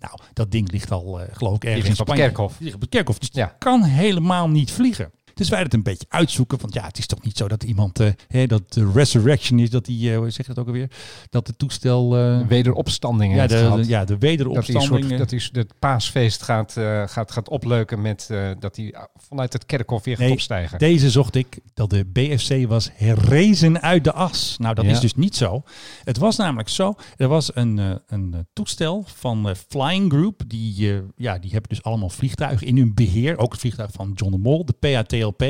Nou, dat ding ligt al, eh, geloof ik, ergens in op het Spanje. kerkhof. Die ligt op het kerkhof. Dus Ja. kan helemaal niet vliegen. Dus wij het een beetje uitzoeken. Want ja, het is toch niet zo dat iemand, eh, hè, dat de resurrection is, dat die, eh, hoe zeg je dat ook alweer? Dat het toestel... eh, Wederopstanding ja, heeft de, gehad. de- ja, de dat wederopstanding. soort, dat hij het paasfeest gaat, gaat, gaat opleuken met dat hij vanuit het kerkhof weer gaat Nee, opstijgen. Deze zocht ik dat de BFC was herrezen uit de as. Nou, dat Ja. is dus niet zo. Het was namelijk zo. Er was een, een toestel van Flying Group. Die, ja, die hebben dus allemaal vliegtuigen in hun beheer. Ook het vliegtuig van John de Mol, de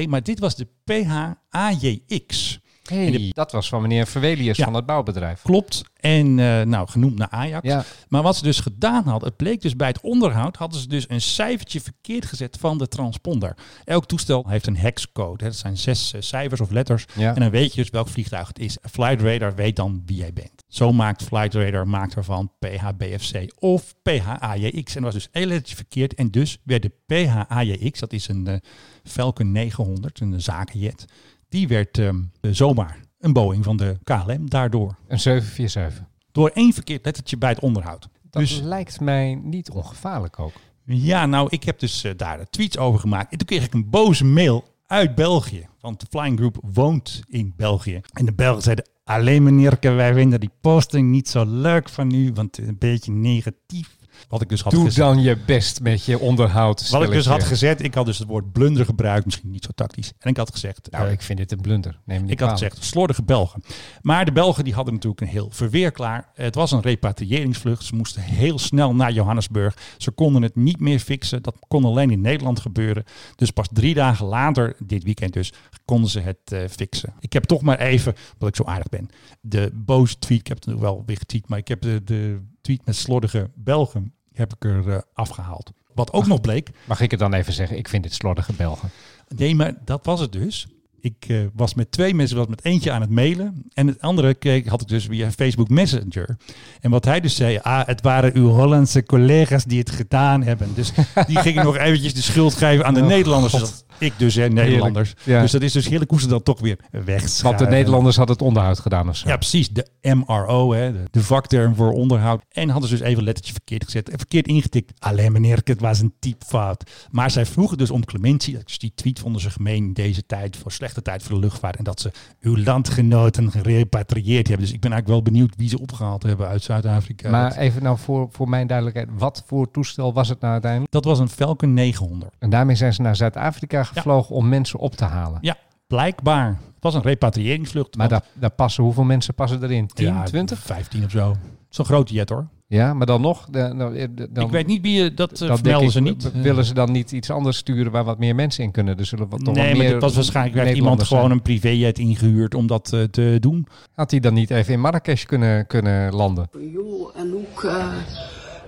Maar dit was de PHAJX. Hey, de- dat was van meneer Verwelius Ja. van het bouwbedrijf. Klopt. En eh, nou, genoemd naar Ajax. Ja. Maar wat ze dus gedaan hadden, het bleek dus bij het onderhoud, hadden ze dus een cijfertje verkeerd gezet van de transponder. Elk toestel heeft een hexcode. Hè. Dat zijn zes eh, cijfers of letters. Ja. En dan weet je dus welk vliegtuig het is. Flight Radar weet dan wie jij bent. Zo maakt Flight Radar maakt ervan PHBFC of PHAJX. En dat was dus één lettertje verkeerd. En dus werd de PHAJX, dat is een eh, Falcon 900, een zakenjet, die werd ehm, zomaar een Boeing van de KLM daardoor. Een 747. Door één verkeerd lettertje bij het onderhoud. Dat dus lijkt mij niet ongevaarlijk ook. ja, nou, ik heb dus eh, daar tweets over gemaakt. En toen kreeg ik een boze mail uit België. Want de Flying Group woont in België. En de Belgen zeiden, alleen meneerke, wij vinden die posting niet zo leuk van u, want een beetje negatief. Wat ik dus had Doe gezet. dan je best met je onderhoud. Wat ik dus had gezet, ik had dus het woord blunder gebruikt, misschien niet zo tactisch. En ik had gezegd, Nou, eh, ik vind dit een blunder. Neem ik had gezegd slordige Belgen. Maar de Belgen die hadden natuurlijk een heel verweer klaar. Het was een repatriëringsvlucht. Ze moesten heel snel naar Johannesburg. Ze konden het niet meer fixen. Dat kon alleen in Nederland gebeuren. Dus pas drie dagen later, dit weekend dus, konden ze het eh, fixen. Ik heb toch maar even, omdat ik zo aardig ben, de boze tweet, ik heb het nu wel weer getweet, maar ik heb de, de tweet met slordige Belgen, heb ik er eh, afgehaald. Wat ook nog bleek, [LAUGHS] Mag ik het dan even zeggen? Ik vind dit slordige Belgen. Nee, maar dat was het dus. Ik eh, was met twee mensen, was met eentje aan het mailen. En het andere keek, had ik dus via Facebook Messenger. En wat hij dus zei, ah, het waren uw Hollandse collega's die het gedaan hebben. Dus die gingen nog [LAUGHS] eventjes de schuld geven aan de Oh, Nederlanders. Dus dat- ik dus, hè, Nederlanders. Ja. Dus dat is dus heerlijk hoe ze dat toch weer weg. Want de Nederlanders hadden het onderhoud gedaan of zo. Ja, precies. De MRO, hè, de, vakterm voor onderhoud. En hadden ze dus even een lettertje verkeerd gezet. en Verkeerd ingetikt. Alleen meneer, het was een typfout. Maar zij vroegen dus om clementie. Dus die tweet vonden ze gemeen in deze tijd. Voor slechte tijd voor de luchtvaart. En dat ze uw landgenoten gerepatrieerd hebben. Dus ik ben eigenlijk wel benieuwd wie ze opgehaald hebben uit Zuid-Afrika. Maar even nou voor, voor mijn duidelijkheid. Wat voor toestel was het nou uiteindelijk? dat was een Falcon 900. En daarmee zijn ze naar Zuid-Afrika gevlogen om mensen op te halen. Ja, blijkbaar. Het was een repatriëringsvlucht. Maar want- daar, daar passen, hoeveel mensen passen erin? 10, Ja, 20? 15 of zo. Zo'n grote jet hoor. Ja, maar dan nog. dan, ik weet niet wie je, dat eh, vermelden ik, ze niet. w- Willen ze dan niet iets anders sturen waar wat meer mensen in kunnen? Dus zullen wat toch nee, wat maar meer dit was waarschijnlijk werd iemand gewoon zijn. een privéjet ingehuurd om dat eh, te doen. Had hij dan niet even in Marrakesh kunnen, kunnen landen? Joh, en ook eh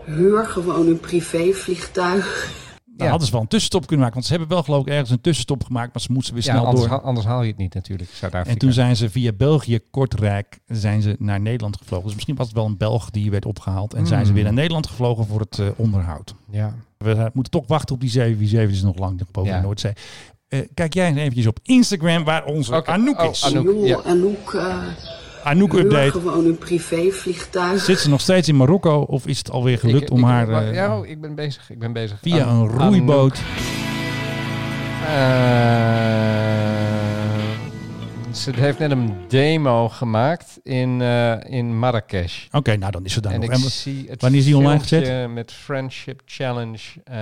huur gewoon een privévliegtuig. Dan Ja. hadden ze wel een tussenstop kunnen maken. Want ze hebben wel geloof ik ergens een tussenstop gemaakt. Maar ze moesten weer Ja, snel anders, door. ha- anders haal je het niet natuurlijk, Zuid-Afrika. En toen zijn ze via België, Kortrijk, zijn ze naar Nederland gevlogen. Dus misschien was het wel een Belg die werd opgehaald. En zijn ze Hmm. weer naar Nederland gevlogen voor het eh, onderhoud. Ja. We eh, moeten toch wachten op die 747. Die is nog lang boven Ja. de Noordzee. Eh, kijk jij eens eventjes op Instagram waar onze. Anouk Oh, is. Anouk. Ja. Anouk, eh Anouk huur update. gewoon een privévliegtuig. Zit ze nog steeds in Marokko of is het alweer gelukt Ik- om ik- haar eh, ja, ik ben bezig. Ik ben bezig. via An- een roeiboot... Eh, ze heeft net een demo gemaakt in, eh, in Marrakesh. Oké, nou dan is ze daar en nog. ik En zie het wanneer is die online gezet? met Friendship Challenge eh,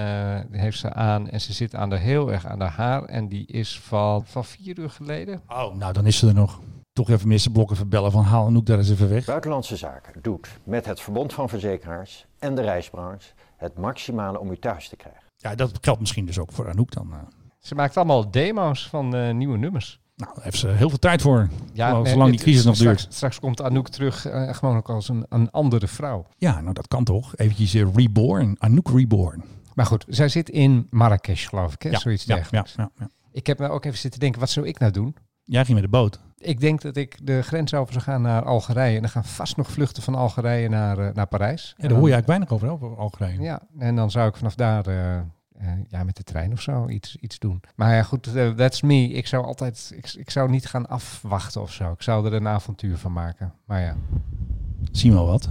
die heeft ze aan. En ze zit aan de, heel erg aan de haar. En die is van, van vier uur geleden. Oh, nou dan is ze er nog. Toch even minister Blokken verbellen van haal Anouk daar eens even weg. Buitenlandse Zaken doet met het Verbond van Verzekeraars en de reisbranche het maximale om u thuis te krijgen. Ja, dat geldt misschien dus ook voor Anouk dan. eh. Ze maakt allemaal demo's van eh, nieuwe nummers. Nou, daar heeft ze heel veel tijd voor. Zolang- nee, zolang die het- crisis nog straks, duurt. Straks komt Anouk terug eh, gewoon ook als een, een andere vrouw. Ja, nou dat kan toch. Eventjes eh, reborn. Anouk reborn. Maar goed, zij zit in Marrakesh, geloof ik. Hè? Ja, Zoiets ja, dergelijks. ja, ja, ja. Ik heb me ook even zitten denken, wat zou ik nou doen? Jij ging met de boot. Ik denk dat ik de grens over zou gaan naar Algerije. En er gaan vast nog vluchten van Algerije naar, eh, naar Parijs. Ja, daar hoor je eigenlijk weinig over, over Algerije. Ja, en dan zou ik vanaf daar eh, eh, ja, met de trein of zo iets, iets doen. Maar ja, goed, that's me. Ik zou altijd, ik, ik zou niet gaan afwachten of zo. Ik zou er een avontuur van maken. Maar ja, Zien we wat.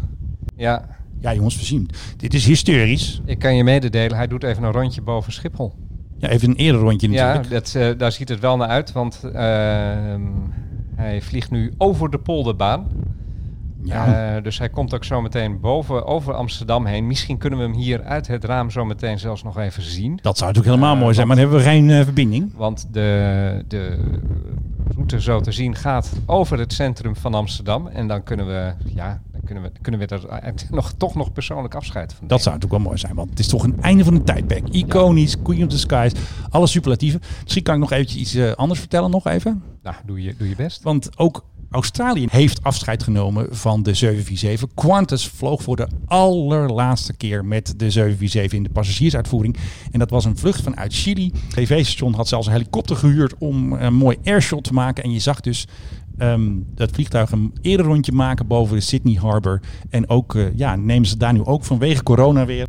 ja Ja jongens, we zien. Dit is historisch. ik kan je mededelen. Hij doet even een rondje boven Schiphol. Ja, even een eerder rondje Ja, natuurlijk. dat, eh, daar ziet het wel naar uit, want ehm, hij vliegt nu over de polderbaan. Ja. Eh, dus hij komt ook zo meteen boven over Amsterdam heen. Misschien kunnen we hem hier uit het raam zo meteen zelfs nog even zien. Dat zou natuurlijk helemaal Eh, mooi zijn, maar dan hebben we geen eh, verbinding. Want de, de route zo te zien gaat over het centrum van Amsterdam. En dan kunnen we, ja, kunnen we, kunnen we er eh, nog, toch nog persoonlijk afscheid van Dat zou natuurlijk wel mooi zijn, want het is toch een einde van een tijdperk. Iconisch, Queen of the Skies, alle superlatieven. Misschien kan ik nog eventjes iets eh, anders vertellen, nog even. Nou, doe je, doe je best. Want ook Australië heeft afscheid genomen van de 747. Qantas vloog voor de allerlaatste keer met de 747 in de passagiersuitvoering. En dat was een vlucht vanuit Chili. Het TV-station had zelfs een helikopter gehuurd om een mooi airshot te maken. En je zag dus ehm, dat vliegtuig een eerder rondje maken boven de Sydney Harbour. En ook, eh, ja, nemen ze daar nu ook vanwege corona weer...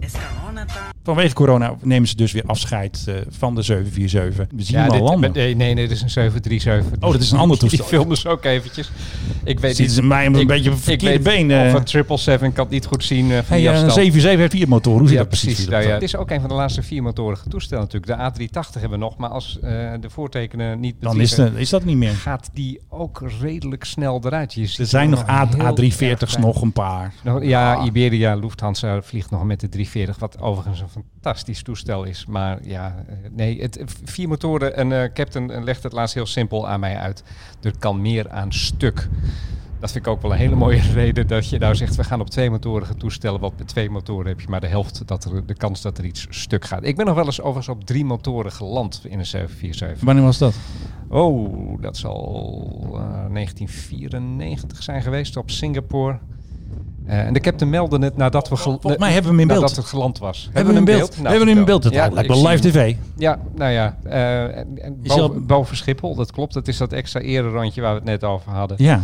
Vanwege corona nemen ze dus weer afscheid eh, van de 747. We zien al dit- landen. Nee, nee, dit is een 737. Oh, dat is een ander [LAUGHS] toestel. Die filmen ze ook eventjes. Ik weet Zitten ze mij een ik- beetje op ik verkeerde been, eh. Of een 777, ik kan het niet goed zien eh, van Hey, eh, een afstand. 747 heeft vier motoren. Hoe zit ja, dat precies? Nou ja, het is ook een van de laatste viermotorige toestellen natuurlijk. De A380 hebben we nog, maar als eh, de voortekenen niet Dan is, de, is dat niet meer. gaat die ook redelijk snel eruit. Je ziet Er zijn nog A- heel erg A340's bij. nog een paar. Ja, Ah. Iberia, Lufthansa vliegt nog met de 340, wat overigens een fantastisch toestel is. Maar ja, eh, nee, het, vier motoren en eh, Captain eh, legt het laatst heel simpel aan mij uit. Er kan meer aan stuk. Dat vind ik ook wel een hele mooie [LAUGHS] reden dat je nou zegt, we gaan op twee motorige toestellen. Want met twee motoren heb je maar de helft dat er, de kans dat er iets stuk gaat. Ik ben nog wel eens overigens op drie motoren geland in een 747. Wanneer was dat? Oh, dat zal eh, 1994 zijn geweest op Singapore. Eh, en de captain meldde het nadat we Volgens mij hebben we hem in beeld. nadat het geland was. Hebben we hem in beeld? Nou, Hebben we hem in beeld? Dat lijkt wel ik live tv. Ja, nou ja. eh, en, boven, al- boven Schiphol, dat klopt. Dat is dat extra ererandje waar we het net over hadden. Ja,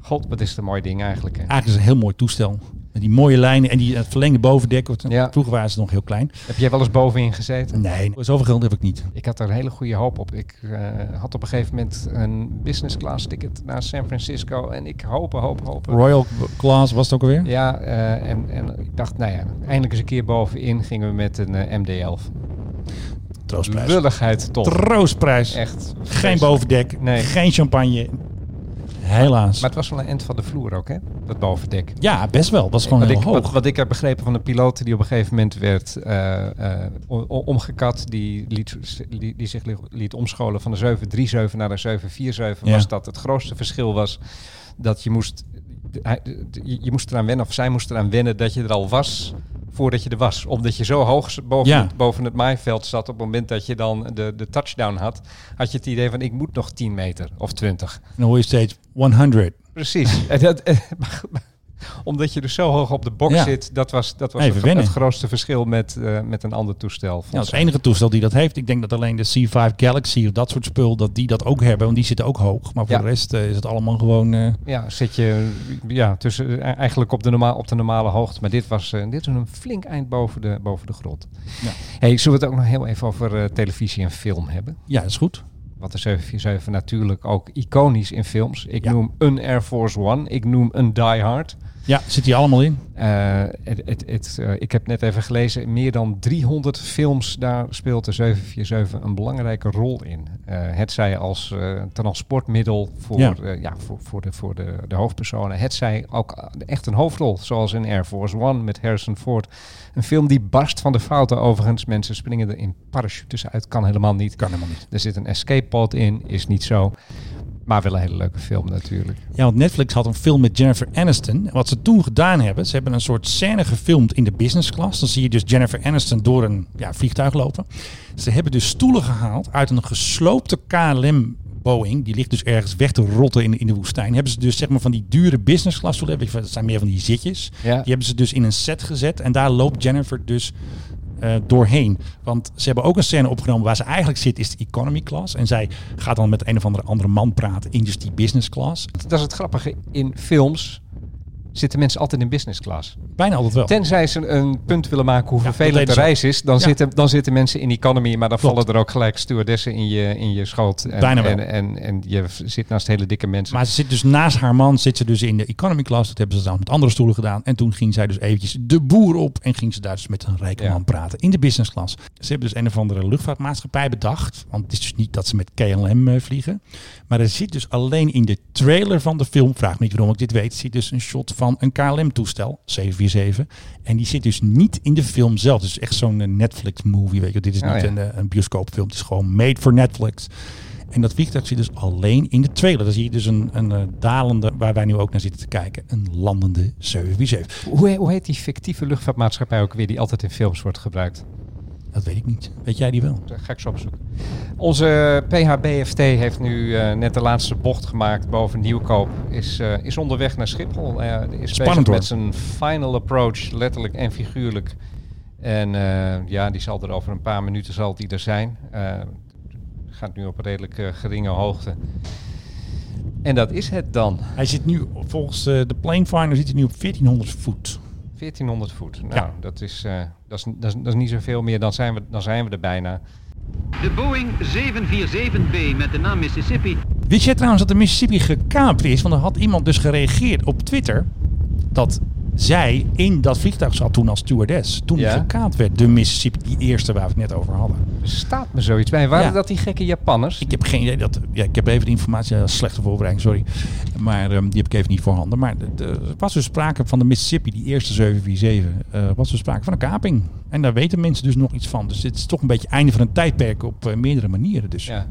God, wat is het een mooi ding eigenlijk. Hè? eigenlijk is het een heel mooi toestel. Met die mooie lijnen en die het verlengde bovendek. Ja. Vroeger waren ze nog heel klein. Heb jij wel eens bovenin gezeten? Nee, zoveel geld heb ik niet. Ik had er een hele goede hoop op. Ik eh, had op een gegeven moment een business class ticket naar San Francisco. En ik hopen, hopen, hopen. Royal Class was het ook alweer? Ja, eh, en, en ik dacht, nou ja, eindelijk eens een keer bovenin gingen we met een eh, MD-11. Troostprijs. Lulligheid toch. Troostprijs. Echt. Geen bovendek, Nee. geen champagne. Helaas. Maar het was wel een end van de vloer ook, hè? Dat bovendek. Ja, best wel. Dat was gewoon wat, heel ik, hoog. wat, wat ik heb begrepen van een piloot die op een gegeven moment werd eh, eh, omgekat, die, liet, die, die zich li- liet omscholen van de 737 naar de 747, Ja. was dat het grootste verschil was dat je moest, hij- je, je moest eraan wennen, of zij moest eraan wennen dat je er al was voordat je er was. Omdat je zo hoog boven, Ja. het, boven het maaiveld zat op het moment dat je dan de, de touchdown had, had je het idee van ik moet nog 10 meter of 20. En dan hoor je steeds 100. Precies. [LAUGHS] En dat, eh, maar Omdat je dus zo hoog op de box Ja. zit, dat was, dat was het, grootste verschil met, eh, met een ander toestel. Ja, het enige toestel die dat heeft, ik denk dat alleen de C5 Galaxy of dat soort spul, dat die dat ook hebben, want die zitten ook hoog. Maar voor Ja. de rest eh, is het allemaal gewoon... eh, Ja, zit je ja, tussen, eigenlijk op de, normaal, op de normale hoogte. Maar dit was, dit was een flink eind boven de, boven de grond. Ja. Hey, zullen we het ook nog heel even over televisie en film hebben? ja, dat is goed. Wat de 747 natuurlijk ook iconisch in films. Ik noem een Air Force One. Ik noem een Die Hard. Ja, zit die allemaal in? Eh, het, het, het, eh, ik heb net even gelezen, meer dan 300 films, daar speelt de 747 een belangrijke rol in. Eh, het zij als transportmiddel voor, Ja. ja. voor, voor, de, voor de, de hoofdpersonen. Het zij ook echt een hoofdrol, zoals in Air Force One met Harrison Ford. Een film die barst van de fouten overigens. Mensen springen er in parachutes uit, kan helemaal niet. Kan helemaal niet. Er zit een escape pod in, is niet zo. Maar wel een hele leuke film natuurlijk. Ja, want Netflix had een film met Jennifer Aniston. En wat ze toen gedaan hebben, ze hebben een soort scène gefilmd in de business class. Dan zie je dus Jennifer Aniston door een ja, vliegtuig lopen. Ze hebben dus stoelen gehaald uit een gesloopte KLM Boeing. Die ligt dus ergens weg te rotten in, in de woestijn. Hebben ze dus zeg maar van die dure business class stoelen. Dat zijn meer van die zitjes. Ja. Die hebben ze dus in een set gezet. En daar loopt Jennifer dus eh, doorheen. Want ze hebben ook een scène opgenomen waar ze eigenlijk zit, is de economy class. En zij gaat dan met een of andere andere man praten in dus die business class. Dat is het grappige. In films zitten mensen altijd in business class. Bijna altijd wel. Tenzij ze een punt willen maken hoe Ja, vervelend de reis is, dan, Ja. zitten, dan zitten mensen in economy, maar dan Klopt. vallen er ook gelijk stewardessen in je, in je schoot. En, Bijna wel. En, en, en je zit naast hele dikke mensen. Maar ze zit dus naast haar man, zit ze dus in de economy class. Dat hebben ze dan met andere stoelen gedaan. En toen ging zij dus eventjes de boer op en ging ze daar dus met een rijke Ja. man praten in de business class. Ze hebben dus een of andere luchtvaartmaatschappij bedacht. Want het is dus niet dat ze met KLM eh, vliegen. Maar er zit dus alleen in de trailer van de film, vraag me niet waarom ik dit weet, zit dus een shot van een KLM-toestel, 747. En die zit dus niet in de film zelf. Dus echt zo'n eh, Netflix-movie, weet je. Dit is Oh, niet ja. een, eh, een bioscoopfilm. Het is gewoon made for Netflix. En dat vliegtuig zit dus alleen in de trailer. Dan zie je dus een, een eh, dalende, waar wij nu ook naar zitten te kijken, een landende 747. Hoe, hoe heet die fictieve luchtvaartmaatschappij ook weer die altijd in films wordt gebruikt? Dat weet ik niet. Weet jij die wel? Dat ga ik zo opzoeken. Onze PHBFT heeft nu eh, net de laatste bocht gemaakt boven Nieuwkoop. Is, eh, is onderweg naar Schiphol. Eh, is Spannend, met zijn final approach, letterlijk en figuurlijk. En ja, die zal er over een paar minuten zal die er zijn. Gaat nu op een redelijk geringe hoogte. En dat is het dan. Hij zit nu, volgens de Planefinder, zit hij nu op 1400 voet. 1400 voet. Nou, Ja. dat, is, eh, dat, is, dat, is, dat is niet zoveel meer. Dan zijn we, dan zijn we er bijna. De Boeing 747B met de naam Mississippi Wist jij trouwens dat de Mississippi gekaapt is? Want er had iemand dus gereageerd op Twitter dat zij in dat vliegtuig zat toen als stewardess. Toen die Ja? gekaapt werd, de Mississippi, die eerste waar we het net over hadden. Staat me zoiets bij. Waren Ja. dat die gekke Japanners? Ik heb geen idee. Dat, ja, ik heb even de informatie, ja, slechte voorbereiding, sorry. Maar ehm, die heb ik even niet voorhanden. Maar er was dus sprake van de Mississippi, die eerste 747, eh was er sprake van een kaping. En daar weten mensen dus nog iets van. Dus dit is toch een beetje het einde van een tijdperk op eh, meerdere manieren. Dus. Ja.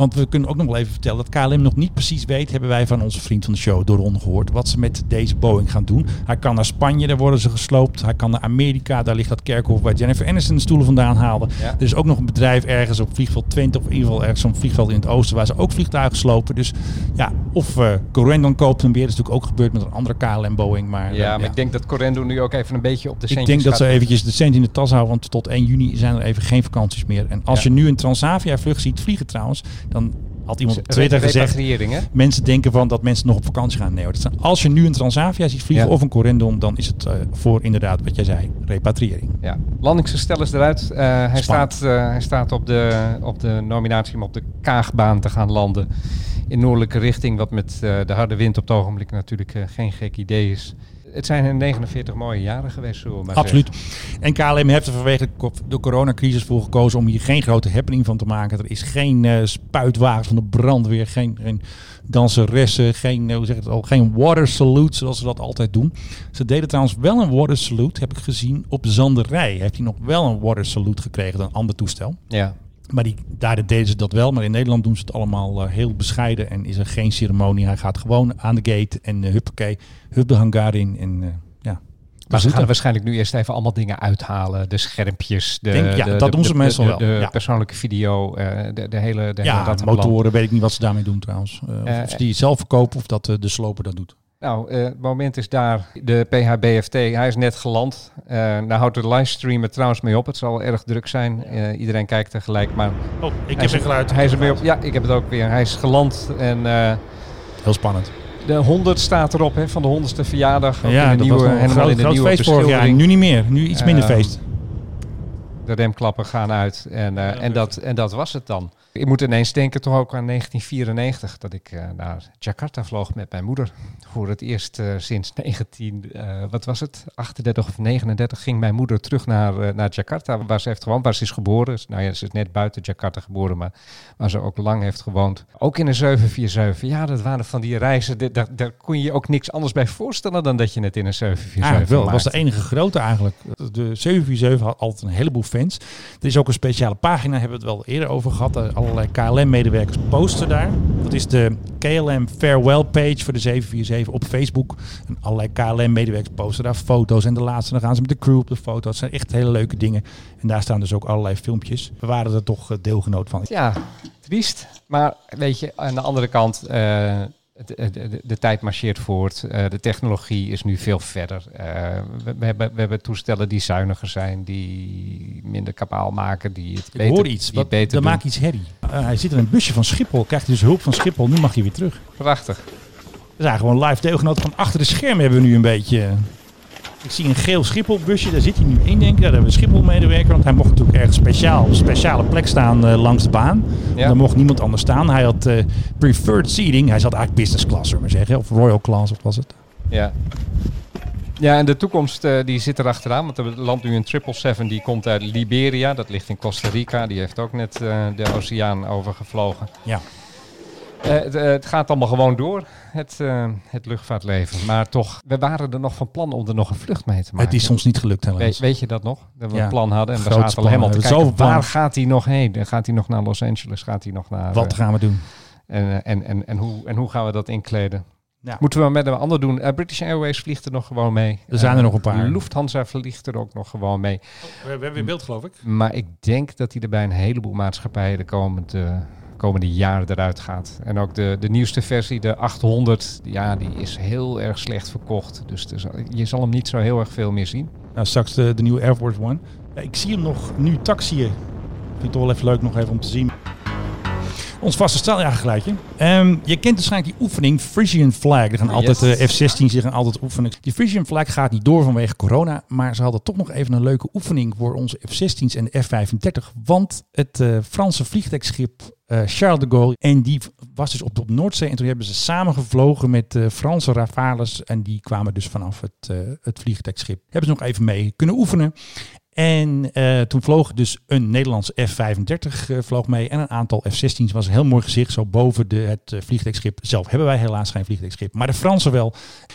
Want we kunnen ook nog wel even vertellen dat KLM nog niet precies weet, hebben wij van onze vriend van de show Doron gehoord, wat ze met deze Boeing gaan doen. Hij kan naar Spanje, daar worden ze gesloopt. Hij kan naar Amerika, daar ligt dat kerkhof waar Jennifer Aniston de stoelen vandaan haalde. Ja. Er is ook nog een bedrijf ergens op vliegveld Twente, of in ieder geval ergens zo'n vliegveld in het oosten, waar ze ook vliegtuigen slopen. Dus ja, of Corendon koopt hem weer. Dat is natuurlijk ook gebeurd met een andere KLM Boeing. Maar, Ja, eh, maar ik denk dat Correndo nu ook even een beetje op de ik centjes denk dat ze eventjes de cent in de tas houden, want tot 1 juni zijn er even geen vakanties meer. En als Ja. je nu een Transavia vlucht ziet vliegen trouwens, dan had iemand op Re- Twitter gezegd, mensen denken van dat mensen nog op vakantie gaan. Nee hoor, dat zijn, als je nu een Transavia ziet vliegen Ja. of een Corendon, dan is het eh, voor inderdaad wat jij zei, repatriëring. Ja, landingsgestel is eruit. Eh, hij, staat, eh, hij staat op de, op de nominatie om op de Kaagbaan te gaan landen. In noordelijke richting, wat met de harde wind op het ogenblik natuurlijk geen gek idee is. Het zijn er 49 mooie jaren geweest, zullen we maar Absoluut. zeggen. En KLM heeft er vanwege de co- de coronacrisis voor gekozen om hier geen grote happening van te maken. Er is geen eh spuitwagens van de brandweer, geen, geen danseressen, geen, eh, hoe zeg het al, geen water salute zoals ze dat altijd doen. Ze deden trouwens wel een water salute, heb ik gezien, op Zanderij. Heeft hij nog wel een water salute gekregen dan een ander toestel. Ja. Maar die, daar deden ze dat wel. Maar in Nederland doen ze het allemaal eh, heel bescheiden. En is er geen ceremonie. Hij gaat gewoon aan de gate. En uh, huppakee, hup de hangar in. En uh, ja. Maar ze gaan waarschijnlijk nu eerst even allemaal dingen uithalen. De schermpjes, de, Denk, ja, de, dat de- doen ze de- meestal wel, De, ja. persoonlijke video, eh, de, hele de Ja, hele motoren weet ik niet wat ze daarmee doen trouwens. Eh, of ze die zelf verkopen of dat de sloper dat doet. Nou, eh, het moment is daar de PHBFT. Hij is net geland. Eh daar houdt de livestream er trouwens mee op. Het zal erg druk zijn. Eh, iedereen kijkt tegelijk. Maar Oh, ik hij heb is- weer geluid. Hij is er mee op. Ja, ik heb het ook weer. Hij is geland en eh, Heel spannend. de 100 staat erop hè, van de 100ste verjaardag. Ook ja, in de dat nieuwe, een helemaal groot, in de groot nieuwe feest vorig jaar. Nu niet meer. Nu iets minder feest. De remklappen gaan uit en, eh, en, dat, en dat was het dan. Ik moet ineens denken toch ook aan 1994, dat ik eh, naar Jakarta vloog met mijn moeder. Voor het eerst eh, sinds 19, eh, wat was het, 38 of 39 ging mijn moeder terug naar, naar Jakarta, waar ze heeft gewoond, waar ze is geboren. Nou ja, ze is net buiten Jakarta geboren, maar waar ze ook lang heeft gewoond. Ook in een 747. Ja, dat waren van die reizen, daar, daar kon je je ook niks anders bij voorstellen dan dat je het in een 747 Eigenlijk wel. Het was de enige grote eigenlijk. De 747 had altijd een heleboel fans. Er is ook een speciale pagina, hebben we het wel eerder over gehad. Er allerlei KLM-medewerkers posten daar. Dat is de KLM Farewell page voor de 747 op Facebook. En allerlei KLM-medewerkers posten daar foto's. En de laatste, dan gaan ze met de crew op de foto. Het zijn echt hele leuke dingen. En daar staan dus ook allerlei filmpjes. We waren er toch eh, deelgenoot van. Ja, triest. Maar weet je, aan de andere kant, eh, de, de, de, tijd marcheert voort. Eh, de technologie is nu veel verder. Eh, we, we hebben, we hebben toestellen die zuiniger zijn, die minder kabaal maken, die het Ik beter, hoor iets. Wat, beter er maakt iets herrie. Eh, hij zit in een busje van Schiphol. Krijgt dus hulp van Schiphol. Nu mag hij weer terug. Prachtig. We zijn gewoon live deelgenoot van achter de schermen hebben we nu een beetje. Ik zie een geel Schiphol-busje, daar zit hij nu in, denk ik. Daar hebben we Schiphol-medewerker, want hij mocht natuurlijk ergens speciaal, op speciale plek staan eh, langs de baan. Ja. Daar mocht niemand anders staan. Hij had eh, preferred seating. Hij zat eigenlijk business class, zullen we maar zeggen. Of royal class, of was het? Ja. Ja, en de toekomst eh, die zit er achteraan. Want er landt nu een 777 die komt uit Liberia. Dat ligt in Costa Rica. Die heeft ook net de oceaan overgevlogen. Ja. Eh, het, eh, het gaat allemaal gewoon door, het, eh, het luchtvaartleven. Maar toch, we waren er nog van plan om er nog een vlucht mee te maken. Het is ons niet gelukt helaas. Weet, weet je dat nog? Dat we Ja. een plan hadden en we zaten al helemaal te We kijken. Waar gaat hij nog heen? Gaat hij nog naar Los Angeles? Gaat hij nog naar... Wat gaan we doen? en, en, en, en, hoe, en hoe gaan we dat inkleden? Ja. Moeten we met een ander doen? British Airways vliegt er nog gewoon mee. Er zijn er nog een paar. Lufthansa vliegt er ook nog gewoon mee. We hebben weer beeld, geloof ik. Maar ik denk dat hij er bij een heleboel maatschappijen de komende, komende jaren eruit gaat. En ook de, de nieuwste versie, de 800, ja, die is heel erg slecht verkocht. Dus je zal hem niet zo heel erg veel meer zien. Nou, straks de, de nieuwe Air Force One. Ik zie hem nog nu taxiën. Vind toch wel even leuk nog even om te zien. Ons vaste straaljagergeluidje. Ehm je kent waarschijnlijk die oefening Frisian Flag. Er gaan altijd yes. eh, F-16's die gaan altijd oefenen. Die Frisian Flag gaat niet door vanwege corona. Maar ze hadden toch nog even een leuke oefening voor onze F-16's en de F-35. Want het eh, Franse vliegtuigschip eh, Charles de Gaulle. En die was dus op de Noordzee. En toen hebben ze samen gevlogen met eh, Franse Rafales. En die kwamen dus vanaf het, eh, het vliegtuigschip. Hebben ze nog even mee kunnen oefenen. En eh, toen vloog dus een Nederlands F-35 eh, vloog mee en een aantal F-16's. was een heel mooi gezicht, zo boven de, het eh, vliegtuigschip. Zelf hebben wij helaas geen vliegtuigschip, maar de Fransen wel.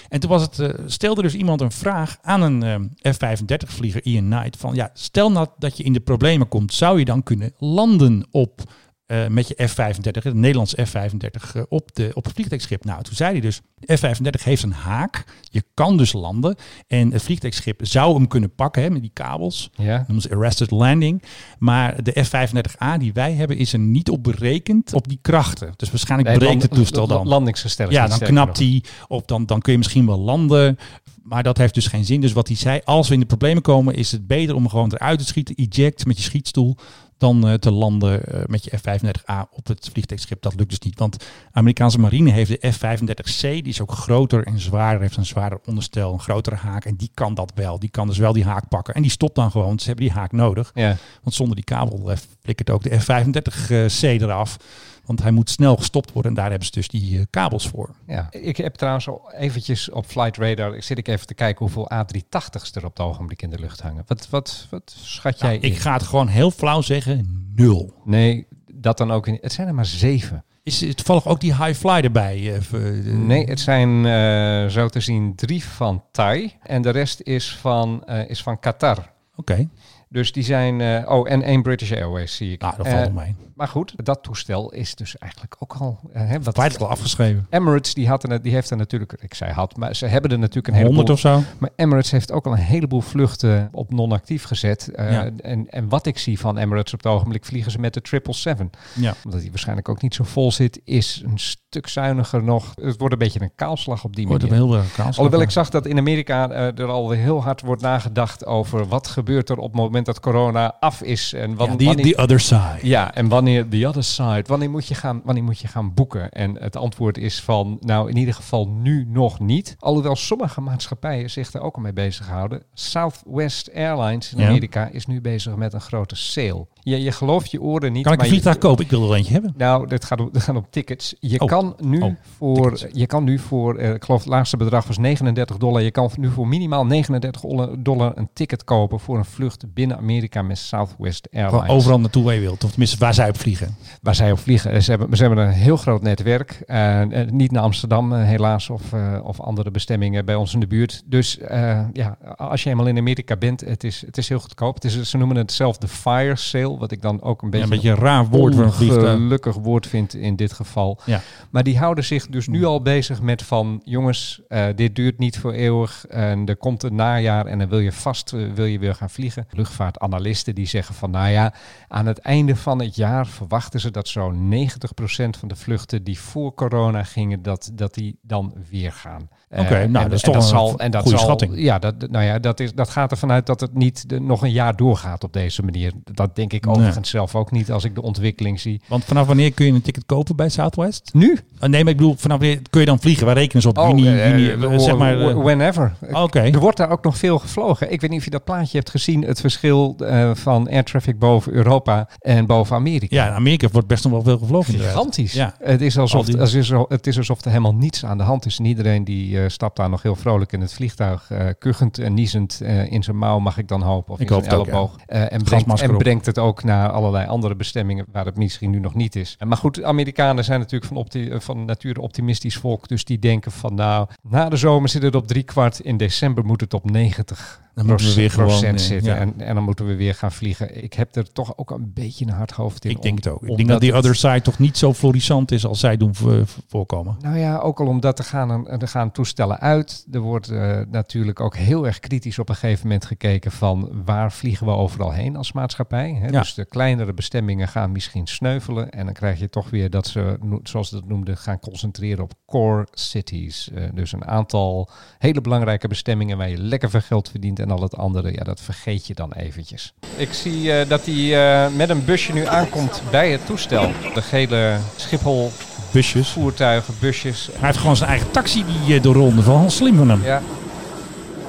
En toen was het, stelde dus iemand een vraag aan een eh, F-35-vlieger, Ian Knight, van ja, stel nou dat je in de problemen komt, zou je dan kunnen landen op eh, met je F-35, het Nederlands F-35, eh, op, de, op het vliegtuigschip. Nou, toen zei hij dus, de F-35 heeft een haak, je kan dus landen. En het vliegtuigschip zou hem kunnen pakken hè, met die kabels. Ja. Noemen ze arrested landing. Maar de F-35A die wij hebben is er niet op berekend op die krachten. Dus waarschijnlijk Nee, breekt het toestel dan. landingsgestel Ja, dan knapt hij. Of dan, dan kun je misschien wel landen. Maar dat heeft dus geen zin. Dus wat hij zei, als we in de problemen komen, is het beter om gewoon eruit te schieten. Eject met je schietstoel. Dan eh, te landen eh, met je F-35A op het vliegtuigschip. Dat lukt dus niet. Want de Amerikaanse marine heeft de F-35C. Die is ook groter en zwaarder. Heeft een zwaarder onderstel, een grotere haak. En die kan dat wel. Die kan dus wel die haak pakken. En die stopt dan gewoon. Ze hebben die haak nodig. Ja. Want zonder die kabel eh, flikkert ook de F-35C eraf. Want hij moet snel gestopt worden. En daar hebben ze dus die eh, kabels voor. Ja. Ik heb trouwens al eventjes op Flight Radar, ik zit ik even te kijken hoeveel A380's er op het ogenblik in de lucht hangen. Wat, wat, wat schat jij Nou, ik in? ga het gewoon heel flauw zeggen. Nul. Nee, dat dan ook in. Het zijn er maar zeven. Is er toevallig ook die high fly erbij? eh, eh, Nee, het zijn eh, zo te zien drie van Thai en de rest is van, is van Qatar. Oké. Dus die zijn... oh, en één British Airways zie ik. Nou, dat valt nog mee. Maar goed, dat toestel is dus eigenlijk ook al... eh, hè, wat, Kwijt al afgeschreven. Emirates die, had er, die heeft er natuurlijk... Ik zei had, maar ze hebben er natuurlijk een 100 heleboel... of zo. Maar Emirates heeft ook al een heleboel vluchten op non-actief gezet. Eh, Ja. en, en wat ik zie van Emirates op het ogenblik vliegen ze met de 777. Ja. Omdat die waarschijnlijk ook niet zo vol zit, is een stuk zuiniger nog. Het wordt een beetje een kaalslag op die Wordt manier. een heel erg kaalslag, Alhoewel ik zag dat in Amerika eh, er al heel hard wordt nagedacht over wat gebeurt er op het moment dat corona af is. En wat, Ja, die- wanneer- the other side. Ja, en wanneer the other side. Wanneer moet, je gaan, wanneer moet je gaan boeken? En het antwoord is van, nou in ieder geval nu nog niet. Alhoewel sommige maatschappijen zich daar ook al mee bezighouden. Southwest Airlines in Ja. Amerika is nu bezig met een grote sale. Je, je gelooft je oren niet. Kan ik een vliegtuig kopen? Ik wil er eentje hebben. nou, dit gaat om, dit [LAUGHS] gaat om tickets. Je Oh. kan nu Oh, voor, je kan nu voor, eh, ik geloof het laagste bedrag was 39 dollar. Je kan nu voor minimaal 39 dollar- dollar een ticket kopen voor een vlucht binnen Amerika met Southwest Airlines. Gewoon overal naartoe waar je wilt. Of tenminste waar zij op vliegen. Waar zij op vliegen. Ze hebben, ze hebben een heel groot netwerk. Eh, eh, niet naar Amsterdam eh, helaas of, eh, of andere bestemmingen bij ons in de buurt. Dus eh, ja, als je eenmaal in Amerika bent, het is, het is heel goedkoop. Het is, ze noemen het zelf de fire sale, wat ik dan ook een beetje een beetje een raar woord gelukkig woord vind in dit geval. Ja. Maar die houden zich dus nu al bezig met van jongens, eh, dit duurt niet voor eeuwig. En er komt een najaar en dan wil je vast eh, wil je weer gaan vliegen. Luchtvaartanalisten die zeggen van nou ja, aan het einde van het jaar verwachten ze dat zo'n 90% van de vluchten die voor corona gingen, dat, dat die dan weer gaan. Oké, Eh, nou, en- dat is en toch een zal, en dat goede zal, schatting. Ja, dat, nou ja, dat, is, dat gaat ervan uit dat het niet de- nog een jaar doorgaat op deze manier. Dat denk ik Nee. overigens zelf ook niet als ik de ontwikkeling zie. Want vanaf wanneer kun je een ticket kopen bij Southwest? Nu? nee, maar ik bedoel, vanaf wanneer kun je dan vliegen? Waar rekenen ze op? juni, eh, juni, eh, eh, zeg maar. eh, whenever. Oké. Er wordt daar ook nog veel gevlogen. Ik weet niet of je dat plaatje hebt gezien. Het verschil eh, van air traffic boven Europa en boven Amerika. Ja, in Amerika wordt best nog wel veel gevlogen. Gigantisch. Ja. Het, is alsof, Al die- het, is, het is alsof er helemaal niets aan de hand is. En iedereen die eh, stapt daar nog heel vrolijk in het vliegtuig. eh kuchend en niezend eh, in zijn mouw, mag ik dan hopen. Of Ik in hoop zijn het ook, ja. elleboog. Eh, en, brengt, en brengt het ook naar allerlei andere bestemmingen waar het misschien nu nog niet is. Maar goed, Amerikanen zijn natuurlijk van, opti- eh, van nature optimistisch volk. Dus die denken van nou, na de zomer zit het op drie kwart. In december moet het op 90 Dan moeten we weer gewoon, eh, zitten. ja. En, en dan moeten we weer gaan vliegen. Ik heb er toch ook een beetje een hard hoofd in. Ik denk om- het ook. Ik denk dat die het- other side toch niet zo florissant is als zij doen vo- voorkomen. nou ja, ook al omdat er gaan, een- er gaan toestellen uit. Er wordt eh, natuurlijk ook heel erg kritisch op een gegeven moment gekeken van waar vliegen we overal heen als maatschappij. Hè? Ja. Dus de kleinere bestemmingen gaan misschien sneuvelen. En dan krijg je toch weer dat ze, zoals ze dat noemden, gaan concentreren op core cities. Eh, dus een aantal hele belangrijke bestemmingen waar je lekker veel geld verdient. En al het andere, ja, dat vergeet je dan eventjes. Ik zie eh, dat hij eh, met een busje nu aankomt bij het toestel. De gele Schiphol Busjes. voertuigen, busjes. Hij heeft gewoon zijn eigen taxi die uh, doorronde. Van heel slim van hem. Ja.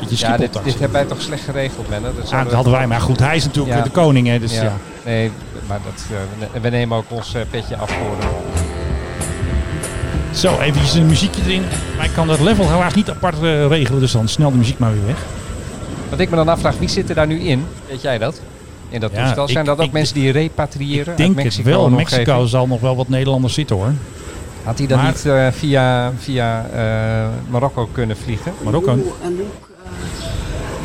Beetje Ja, dit, dit hebben wij toch slecht geregeld, man. Ah, dat hadden wij, maar goed, hij is natuurlijk de koning, hè, dus ja. Nee, maar dat, eh, we- nemen ook ons eh, petje af voor hem. Zo, eventjes een muziekje erin. Maar ik kan dat level helaas niet apart eh, regelen, dus dan snel de muziek maar weer weg. Wat ik me dan afvraag, wie zit er daar nu in? Weet jij dat? In dat Ja, toestel? Zijn ik- dat ook ik- mensen die repatriëren Ik denk uit het Mexico? wel. Mexico zal nog wel wat Nederlanders zitten hoor. Had hij dan Maar- niet eh, via, via eh, Marokko kunnen vliegen? Marokko?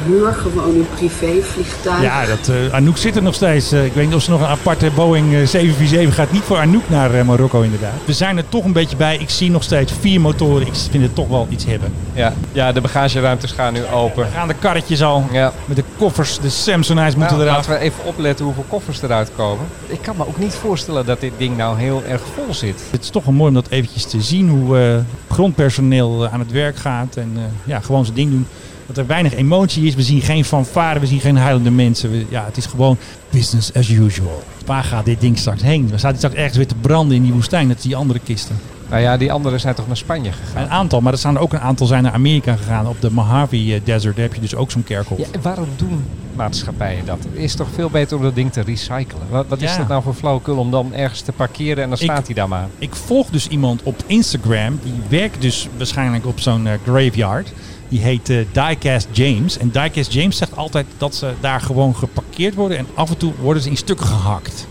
Eh, huur gewoon een privévliegtuig. Ja, dat, eh, Anouk zit er nog steeds. Eh, ik weet niet of ze nog een aparte Boeing eh, 747 gaat. Niet voor Anouk naar eh, Marokko inderdaad. We zijn er toch een beetje bij. Ik zie nog steeds vier motoren. Ik vind het toch wel iets hebben. Ja, ja de bagageruimtes gaan nu open. Gaan de karretjes al. Ja. Met de koffers. De Samsonite's moeten Nou, eraf. laten we even opletten hoeveel koffers eruit komen. Ik kan me ook niet voorstellen dat dit ding nou heel erg vol zit. Het is toch wel mooi om dat eventjes te zien. Hoe eh, grondpersoneel eh, aan het werk gaat. En eh, ja, gewoon zijn ding doen. Dat er weinig emotie is. We zien geen fanfare. We zien geen huilende mensen. We- ja, het is gewoon business as usual. Waar gaat dit ding straks heen? Dan staat hij straks ergens weer te branden in die woestijn. Dat is die andere kisten. Nou ja, die anderen zijn toch naar Spanje gegaan? Een aantal, maar er er ook een aantal zijn naar Amerika gegaan. Op de Mojave eh, Desert daar heb je dus ook zo'n kerkhof. Ja, waarom doen maatschappijen dat? Het is toch veel beter om dat ding te recyclen? Wat, wat is dat nou voor flauwekul om dan ergens te parkeren en dan staat hij daar maar? Ik volg dus iemand op Instagram. Die werkt dus waarschijnlijk op zo'n eh, graveyard. Die heet eh, Diecast James. En Diecast James zegt altijd dat ze daar gewoon geparkeerd worden. En af en toe worden ze in stukken gehakt.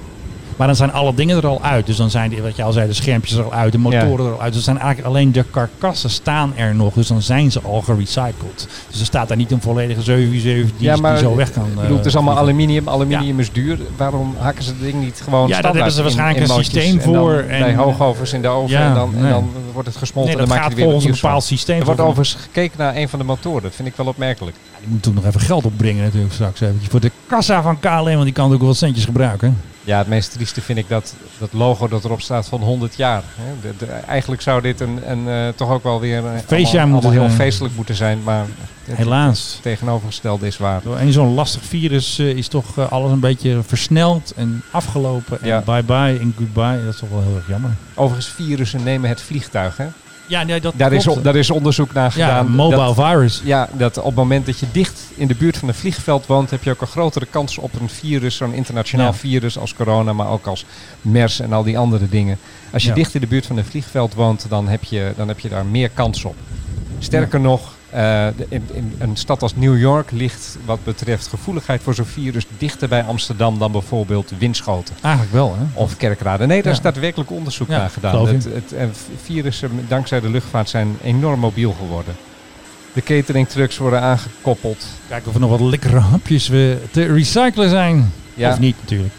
Maar dan zijn alle dingen er al uit. Dus dan zijn, die, wat je al zei, de schermpjes er al uit, de motoren er al uit. Dus dan zijn eigenlijk alleen de karkassen staan er nog. Dus dan zijn ze al gerecycled. Dus er staat daar niet een volledige 747 die, ja, maar die zo weg kan. ik eh, bedoel, het is allemaal aluminium. Aluminium is duur. Waarom hakken ze het ding niet gewoon Ja, daar hebben ze waarschijnlijk in een systeem en dan voor bij en- hoogovens in de oven en, dan, en dan wordt het gesmolten. Nee, en dat dan maak je gaat er weer volgens een bepaald systeem Er wordt overigens gekeken naar een van de motoren. Dat vind ik wel opmerkelijk. Die moet toen nog even geld opbrengen natuurlijk straks. Eventjes voor de kassa van KLM, want die kan ook wel wat centjes gebruiken. Ja, het meest trieste vind ik dat, dat logo dat erop staat van 100 jaar. Hè. De- de- eigenlijk zou dit een, een, eh, toch ook wel weer een Feestjaar allemaal, moeten allemaal heel zijn. feestelijk moeten zijn. Maar het, Helaas. het tegenovergestelde is waar. Door een zo'n lastig virus eh, is toch eh, alles een beetje versneld en afgelopen. En Ja. bye bye en goodbye. Dat is toch wel heel erg jammer. Overigens, virussen nemen het vliegtuig. Hè? Ja, nee, dat Daar is, daar is onderzoek naar Ja, gedaan. mobile dat, virus. Ja, dat op het moment dat je dicht in de buurt van een vliegveld woont, heb je ook een grotere kans op een virus, zo'n internationaal Ja. virus als corona, maar ook als MERS en al die andere dingen. Als je Ja. dicht in de buurt van een vliegveld woont, dan heb je, dan heb je daar meer kans op. Sterker nog, eh, in, in een stad als New York ligt wat betreft gevoeligheid voor zo'n virus dichter bij Amsterdam dan bijvoorbeeld Winschoten. Eigenlijk wel, hè? Of Kerkrade. Nee, daar Ja. is daadwerkelijk onderzoek Ja, naar gedaan. Het, het, en virussen dankzij de luchtvaart zijn enorm mobiel geworden. De cateringtrucks worden aangekoppeld. Kijken of er nog wat lekkere hapjes we te recyclen zijn. Ja. Of niet natuurlijk.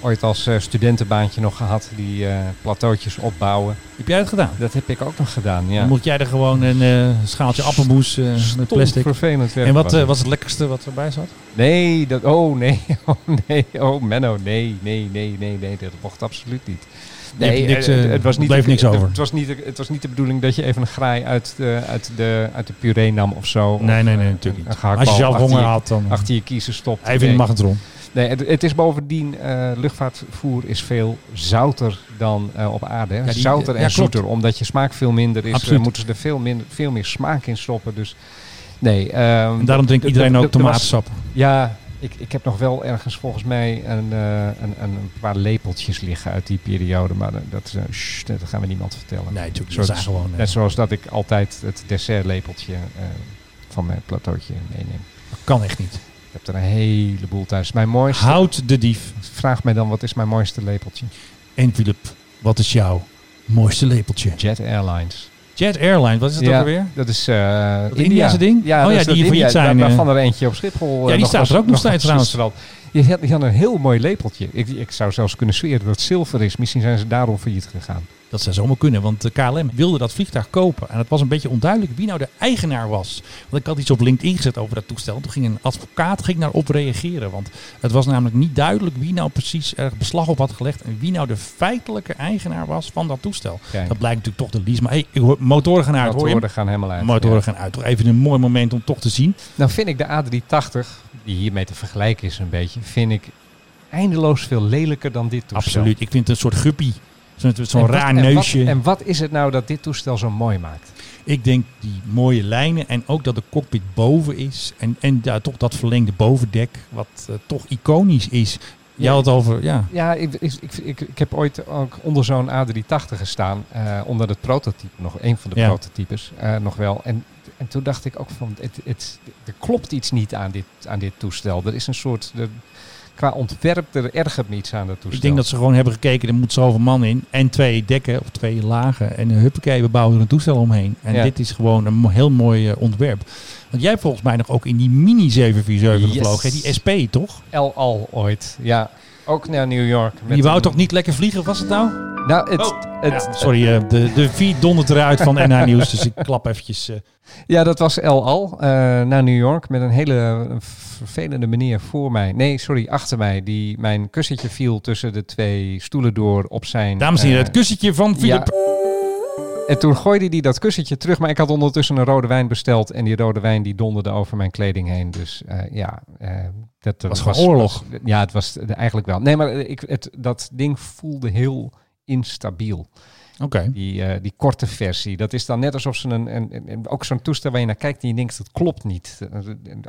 Ooit als eh, studentenbaantje nog gehad, die eh plateautjes opbouwen. Heb jij dat gedaan? Dat heb ik ook nog gedaan, ja. Dan moet jij er gewoon een eh, schaaltje appelmoes met plastic. vervelend werk En wat was het. was het lekkerste wat erbij zat? Nee, dat, oh nee, [LAUGHS] oh nee, oh Menno, nee, nee, nee, nee, nee, dat mocht absoluut niet. Niks, eh, het was niet. bleef niks over. Het was niet, het was niet de bedoeling dat je even een graai uit de, uit de, uit de puree nam of zo. Nee, Of, nee, nee, natuurlijk niet. Als je zelf honger je- had, dan- Achter je kiezen stopt. Even in de magnetron. Nee, het, het is bovendien, eh, luchtvaartvoer is veel zouter dan eh, op aarde. Hè? Ja, die- zouter en ja, zoeter. Omdat je smaak veel minder is, eh, Absoluut. moeten ze er veel, minder, veel meer smaak in stoppen. Dus nee. ehm, En daarom drinkt iedereen ook tomatensap. Ja, ik, ik heb nog wel ergens volgens mij een, een, een, paar lepeltjes liggen uit die periode. Maar dat, dat, shh, dat gaan we niemand vertellen. Nee, natuurlijk. Zoals- Dat gewoon, Net zoals dat ik altijd het dessertlepeltje eh, van mijn plateautje meeneem. Dat kan echt niet. Ik heb er een heleboel thuis. Mijn mooiste... Houd de dief. Vraag mij dan, wat is mijn mooiste lepeltje? En Philip, wat is jouw mooiste lepeltje? Jet Airlines. Jet Airlines, wat is dat ja, ook alweer? Dat is eh Dat Indiase ding? Ja, Oh ja, die failliet zijn, Daar, eh. waarvan er eentje op Schiphol. eh, Ja, die nog staat was- er ook nog steeds trouwens. Die had, die had een heel mooi lepeltje. Ik, ik zou zelfs kunnen zweren dat het zilver is. Misschien zijn ze daarom failliet gegaan. Dat zou zomaar kunnen, want de KLM wilde dat vliegtuig kopen. En het was een beetje onduidelijk wie nou de eigenaar was. Want ik had iets op LinkedIn gezet over dat toestel. Toen ging een advocaat ging daarop reageren. Want het was namelijk niet duidelijk wie nou precies er beslag op had gelegd. En wie nou de feitelijke eigenaar was van dat toestel. Kijk. Dat blijkt natuurlijk toch de lease. Maar hey, ik hoor, motoren gaan uit. hoor? Motoren gaan helemaal uit. Motoren ja. gaan uit. Toch even een mooi moment om toch te zien. Nou vind ik de A380, die hiermee te vergelijken is een beetje, vind ik eindeloos veel lelijker dan dit toestel. Absoluut. Ik vind het een soort guppy. Zo'n wat- raar en wat- neusje. En wat is het nou dat dit toestel zo mooi maakt? Ik denk die mooie lijnen en ook dat de cockpit boven is. En, en ja, toch dat verlengde bovendek, wat eh, toch iconisch is. Je Ja. had het over, ja. Ja, ik, ik, ik, ik, heb ooit ook onder zo'n A380 gestaan. eh, onder het prototype, nog een van de Ja. prototypes, eh, nog wel. En, en toen dacht ik ook van, het, het, er klopt iets niet aan dit, aan dit toestel. Er is een soort, de, qua ontwerp, er ergert me iets aan dat toestel. Ik denk dat ze gewoon hebben gekeken, er moet zoveel man in. En twee dekken, of twee lagen. En een huppakee, we bouwen er een toestel omheen. En Ja. dit is gewoon een heel mooi eh, ontwerp. Want jij hebt volgens mij nog ook in die mini 747 Yes. gevlogen. hè? Die SP, toch? El Al ooit, ja. Ook naar New York. Die wou een- toch niet lekker vliegen, was het nou? Nou, het, het, Ja, sorry, eh, de, de feed dondert eruit van NH Nieuws. Dus ik klap eventjes. eh. Ja, dat was El Al eh, naar New York met een hele vervelende meneer voor mij. Nee, sorry, achter mij. Die mijn kussentje viel tussen de twee stoelen door op zijn... Dames en heren, het kussentje van Philip. En toen gooide hij dat kussentje terug, maar ik had ondertussen een rode wijn besteld. En die rode wijn die donderde over mijn kleding heen. Dus eh, ja, eh, dat Was gewoon oorlog. was- ja, het was eigenlijk wel. Nee, maar ik, het, dat ding voelde heel instabiel. Oké. Die, eh, die korte versie. Dat is dan net alsof ze een, een, een- ook zo'n toestel waar je naar kijkt en je denkt dat klopt niet.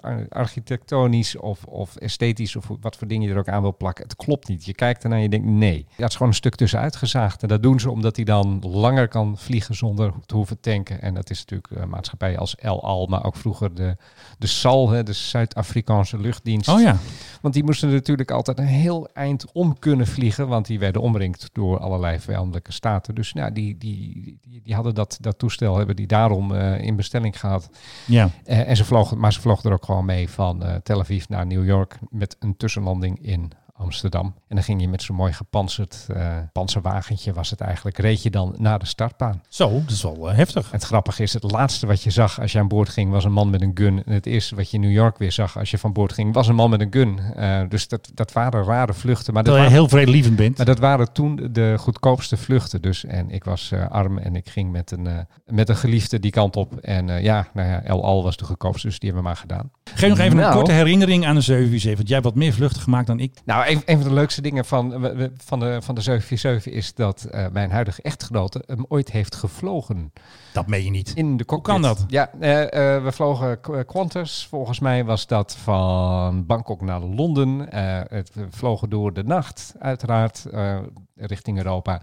Ar- Architectonisch of, of esthetisch of wat voor dingen je er ook aan wil plakken. Het klopt niet. Je kijkt ernaar en je denkt nee. Het is gewoon een stuk tussenuit gezaagd. En dat doen ze omdat hij dan langer kan vliegen zonder te hoeven tanken. En dat is natuurlijk uh, maatschappij als El Al, maar ook vroeger de, de SAL, hè, de Zuid-Afrikaanse luchtdienst. Oh ja. Want die moesten natuurlijk altijd een heel eind om kunnen vliegen. Want die werden omringd door allerlei vijandelijke staten. Dus nou, die, die, die, die hadden dat, dat toestel, hebben die daarom eh, in bestelling gehad. Ja. Eh, en ze vlogen, maar ze vlogen er ook gewoon mee van eh, Tel Aviv naar New York met een tussenlanding in Amsterdam. En dan ging je met zo'n mooi gepanzerd eh panzerwagentje, was het eigenlijk, reed je dan naar de startbaan. Zo, dat is wel eh, heftig. Het grappige is, het laatste wat je zag als je aan boord ging, was een man met een gun. En het eerste wat je in New York weer zag als je van boord ging, was een man met een gun. Eh, dus dat, dat waren rare vluchten. Maar dat Terwijl je waren, heel vredelievend bent. maar dat waren toen de goedkoopste vluchten. Dus, en ik was eh, arm en ik ging met een, met een geliefde die kant op. En eh, ja, nou ja, El Al was de goedkoopste, dus die hebben we maar gedaan. Geef nog even een Nou. korte herinnering aan de 747. Want jij hebt wat meer vluchten gemaakt dan ik. Nou, een, een van de leukste dingen van, we- we- van, de, van de 747 is dat eh, mijn huidige echtgenote hem ooit heeft gevlogen. Dat meen je niet. In de cockpit. kan dat? Ja, eh, eh, we vlogen Qantas. Volgens mij was dat van Bangkok naar Londen. Eh, het, we vlogen door de nacht, uiteraard, eh, richting Europa.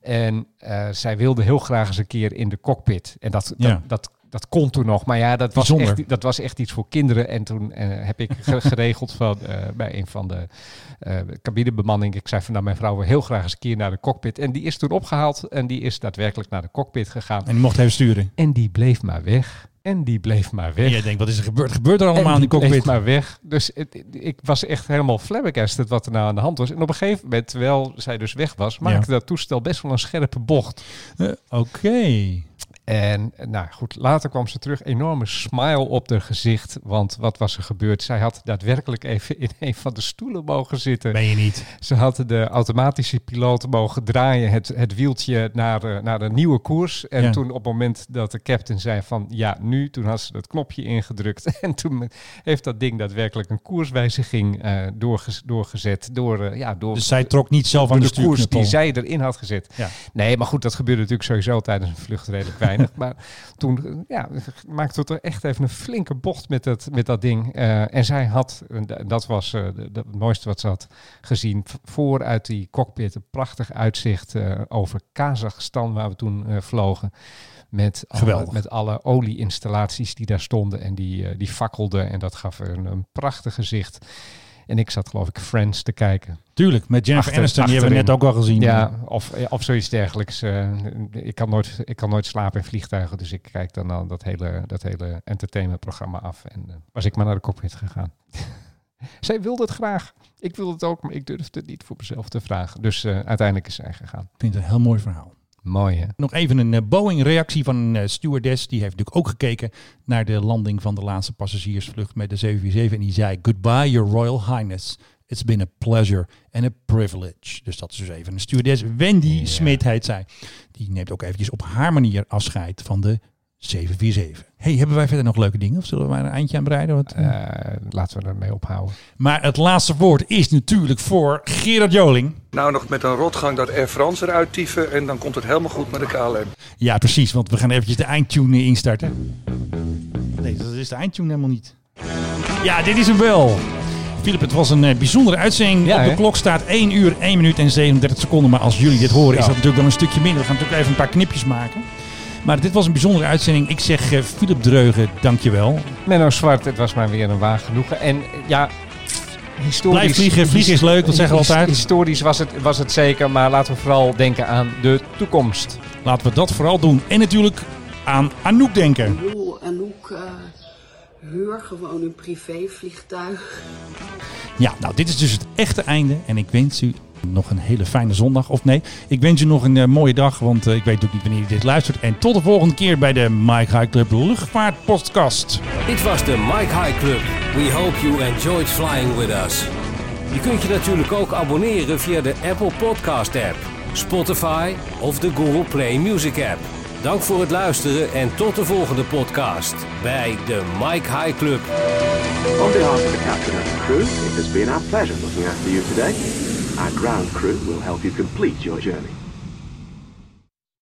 En eh, zij wilde heel graag eens een keer in de cockpit. En dat, Ja. dat, dat, kon toen nog. Maar ja, dat was, Bijzonder. echt, dat was echt iets voor kinderen. En toen eh, heb ik ge- [LAUGHS] geregeld van, eh, bij een van de eh cabinebemanning. Ik zei van nou, mijn vrouw wil heel graag eens een keer naar de cockpit. En die is toen opgehaald. En die is daadwerkelijk naar de cockpit gegaan. En die mocht even sturen. En die bleef maar weg. En die bleef maar weg. En jij denkt, wat is er gebeurd? Gebeurt er allemaal En in die bleef cockpit? maar weg. Dus het- ik was echt helemaal flabbergasted wat er nou aan de hand was. En op een gegeven moment, terwijl zij dus weg was, maakte dat toestel best wel een scherpe bocht. Oké. En nou goed, later kwam ze terug. Enorme smile op haar gezicht. Want wat was er gebeurd? Zij had daadwerkelijk even in een van de stoelen mogen zitten. Ben je niet? Ze had de automatische piloot mogen draaien, het, het wieltje naar, eh, naar een nieuwe koers. En Ja. toen op het moment dat de captain zei van ja, nu, toen had ze dat knopje ingedrukt. [LAUGHS] En toen heeft dat ding daadwerkelijk een koerswijziging doorge- doorgezet. Door, eh, ja, door, Dus zij trok niet zelf aan de de koers die zij erin had gezet. Ja. Nee, maar goed, dat gebeurde natuurlijk sowieso tijdens een vlucht redelijk weinig. Maar toen ja, maakte het er echt even een flinke bocht met dat, met dat ding. Eh, en zij had, dat was eh, de- de- het mooiste wat ze had gezien, vooruit die cockpit een prachtig uitzicht eh, over Kazachstan, waar we toen vlogen. Met alle, met alle olieinstallaties die daar stonden en die, die fakkelden. En dat gaf een, een prachtig gezicht. En ik zat geloof ik Friends te kijken. Tuurlijk, met Jennifer Aniston, die hebben we net ook al gezien. Ja, of, of zoiets dergelijks. Eh, ik, kan nooit, ik kan nooit slapen in vliegtuigen, dus ik kijk dan al dat hele, dat hele entertainmentprogramma af. En eh, was ik maar naar de cockpit gegaan. [LAUGHS] zij wilde het graag. Ik wilde het ook, maar ik durfde het niet voor mezelf te vragen. Dus eh, uiteindelijk is zij gegaan. Ik vind het een heel mooi verhaal. Mooi hè? Nog even een eh, Boeing-reactie van een eh, stewardess. Die heeft natuurlijk ook gekeken naar de landing van de laatste passagiersvlucht met de 747. En die zei, goodbye your royal highness. It's been a pleasure and a privilege. Dus dat is dus even een stewardess. Wendy Smit heet zij. Die neemt ook eventjes op haar manier afscheid van de 747. Hey, hebben wij verder nog leuke dingen? Of zullen we maar een eindje aan breiden? Wat, eh? Laten we ermee ophouden. Maar het laatste woord is natuurlijk voor Gerard Joling. Nou, nog met een rotgang dat Air France eruit tieven en dan komt het helemaal goed met de KLM. Ja, precies, want we gaan eventjes de eindtune instarten. Nee, dat is de eindtune helemaal niet. Ja, dit is hem wel. Philip, het was een eh, bijzondere uitzending. Ja, Op de klok staat 1 uur, 1 minuut en 37 seconden. Maar als jullie dit horen, is dat natuurlijk wel een stukje minder. We gaan natuurlijk even een paar knipjes maken. Maar dit was een bijzondere uitzending. Ik zeg eh, Philip Dreugen, dankjewel. Menno Zwart, het was maar weer een waar genoegen. En ja, historisch... Blijf vliegen. Vliegen is leuk, dat zeggen we altijd. Historisch was het, was het zeker, maar laten we vooral denken aan de toekomst. Laten we dat vooral doen. En natuurlijk aan Anouk denken. Ik bedoel, Anouk, eh huur gewoon een privévliegtuig. Ja, nou dit is dus het echte einde. En ik wens u nog een hele fijne zondag. Of nee, ik wens u nog een eh, mooie dag. Want eh, ik weet ook niet wanneer u dit luistert. En tot de volgende keer bij de Mike High Club Luchtvaart Podcast. Dit was de Mike High Club. We hope you enjoyed flying with us. Je kunt je natuurlijk ook abonneren via de Apple Podcast app, Spotify of de Google Play Music app. Dank voor het luisteren en tot de volgende podcast bij de Mike High Club. On behalf of the captain and the crew, it has been our pleasure looking after you today. Our ground crew will help you complete your journey.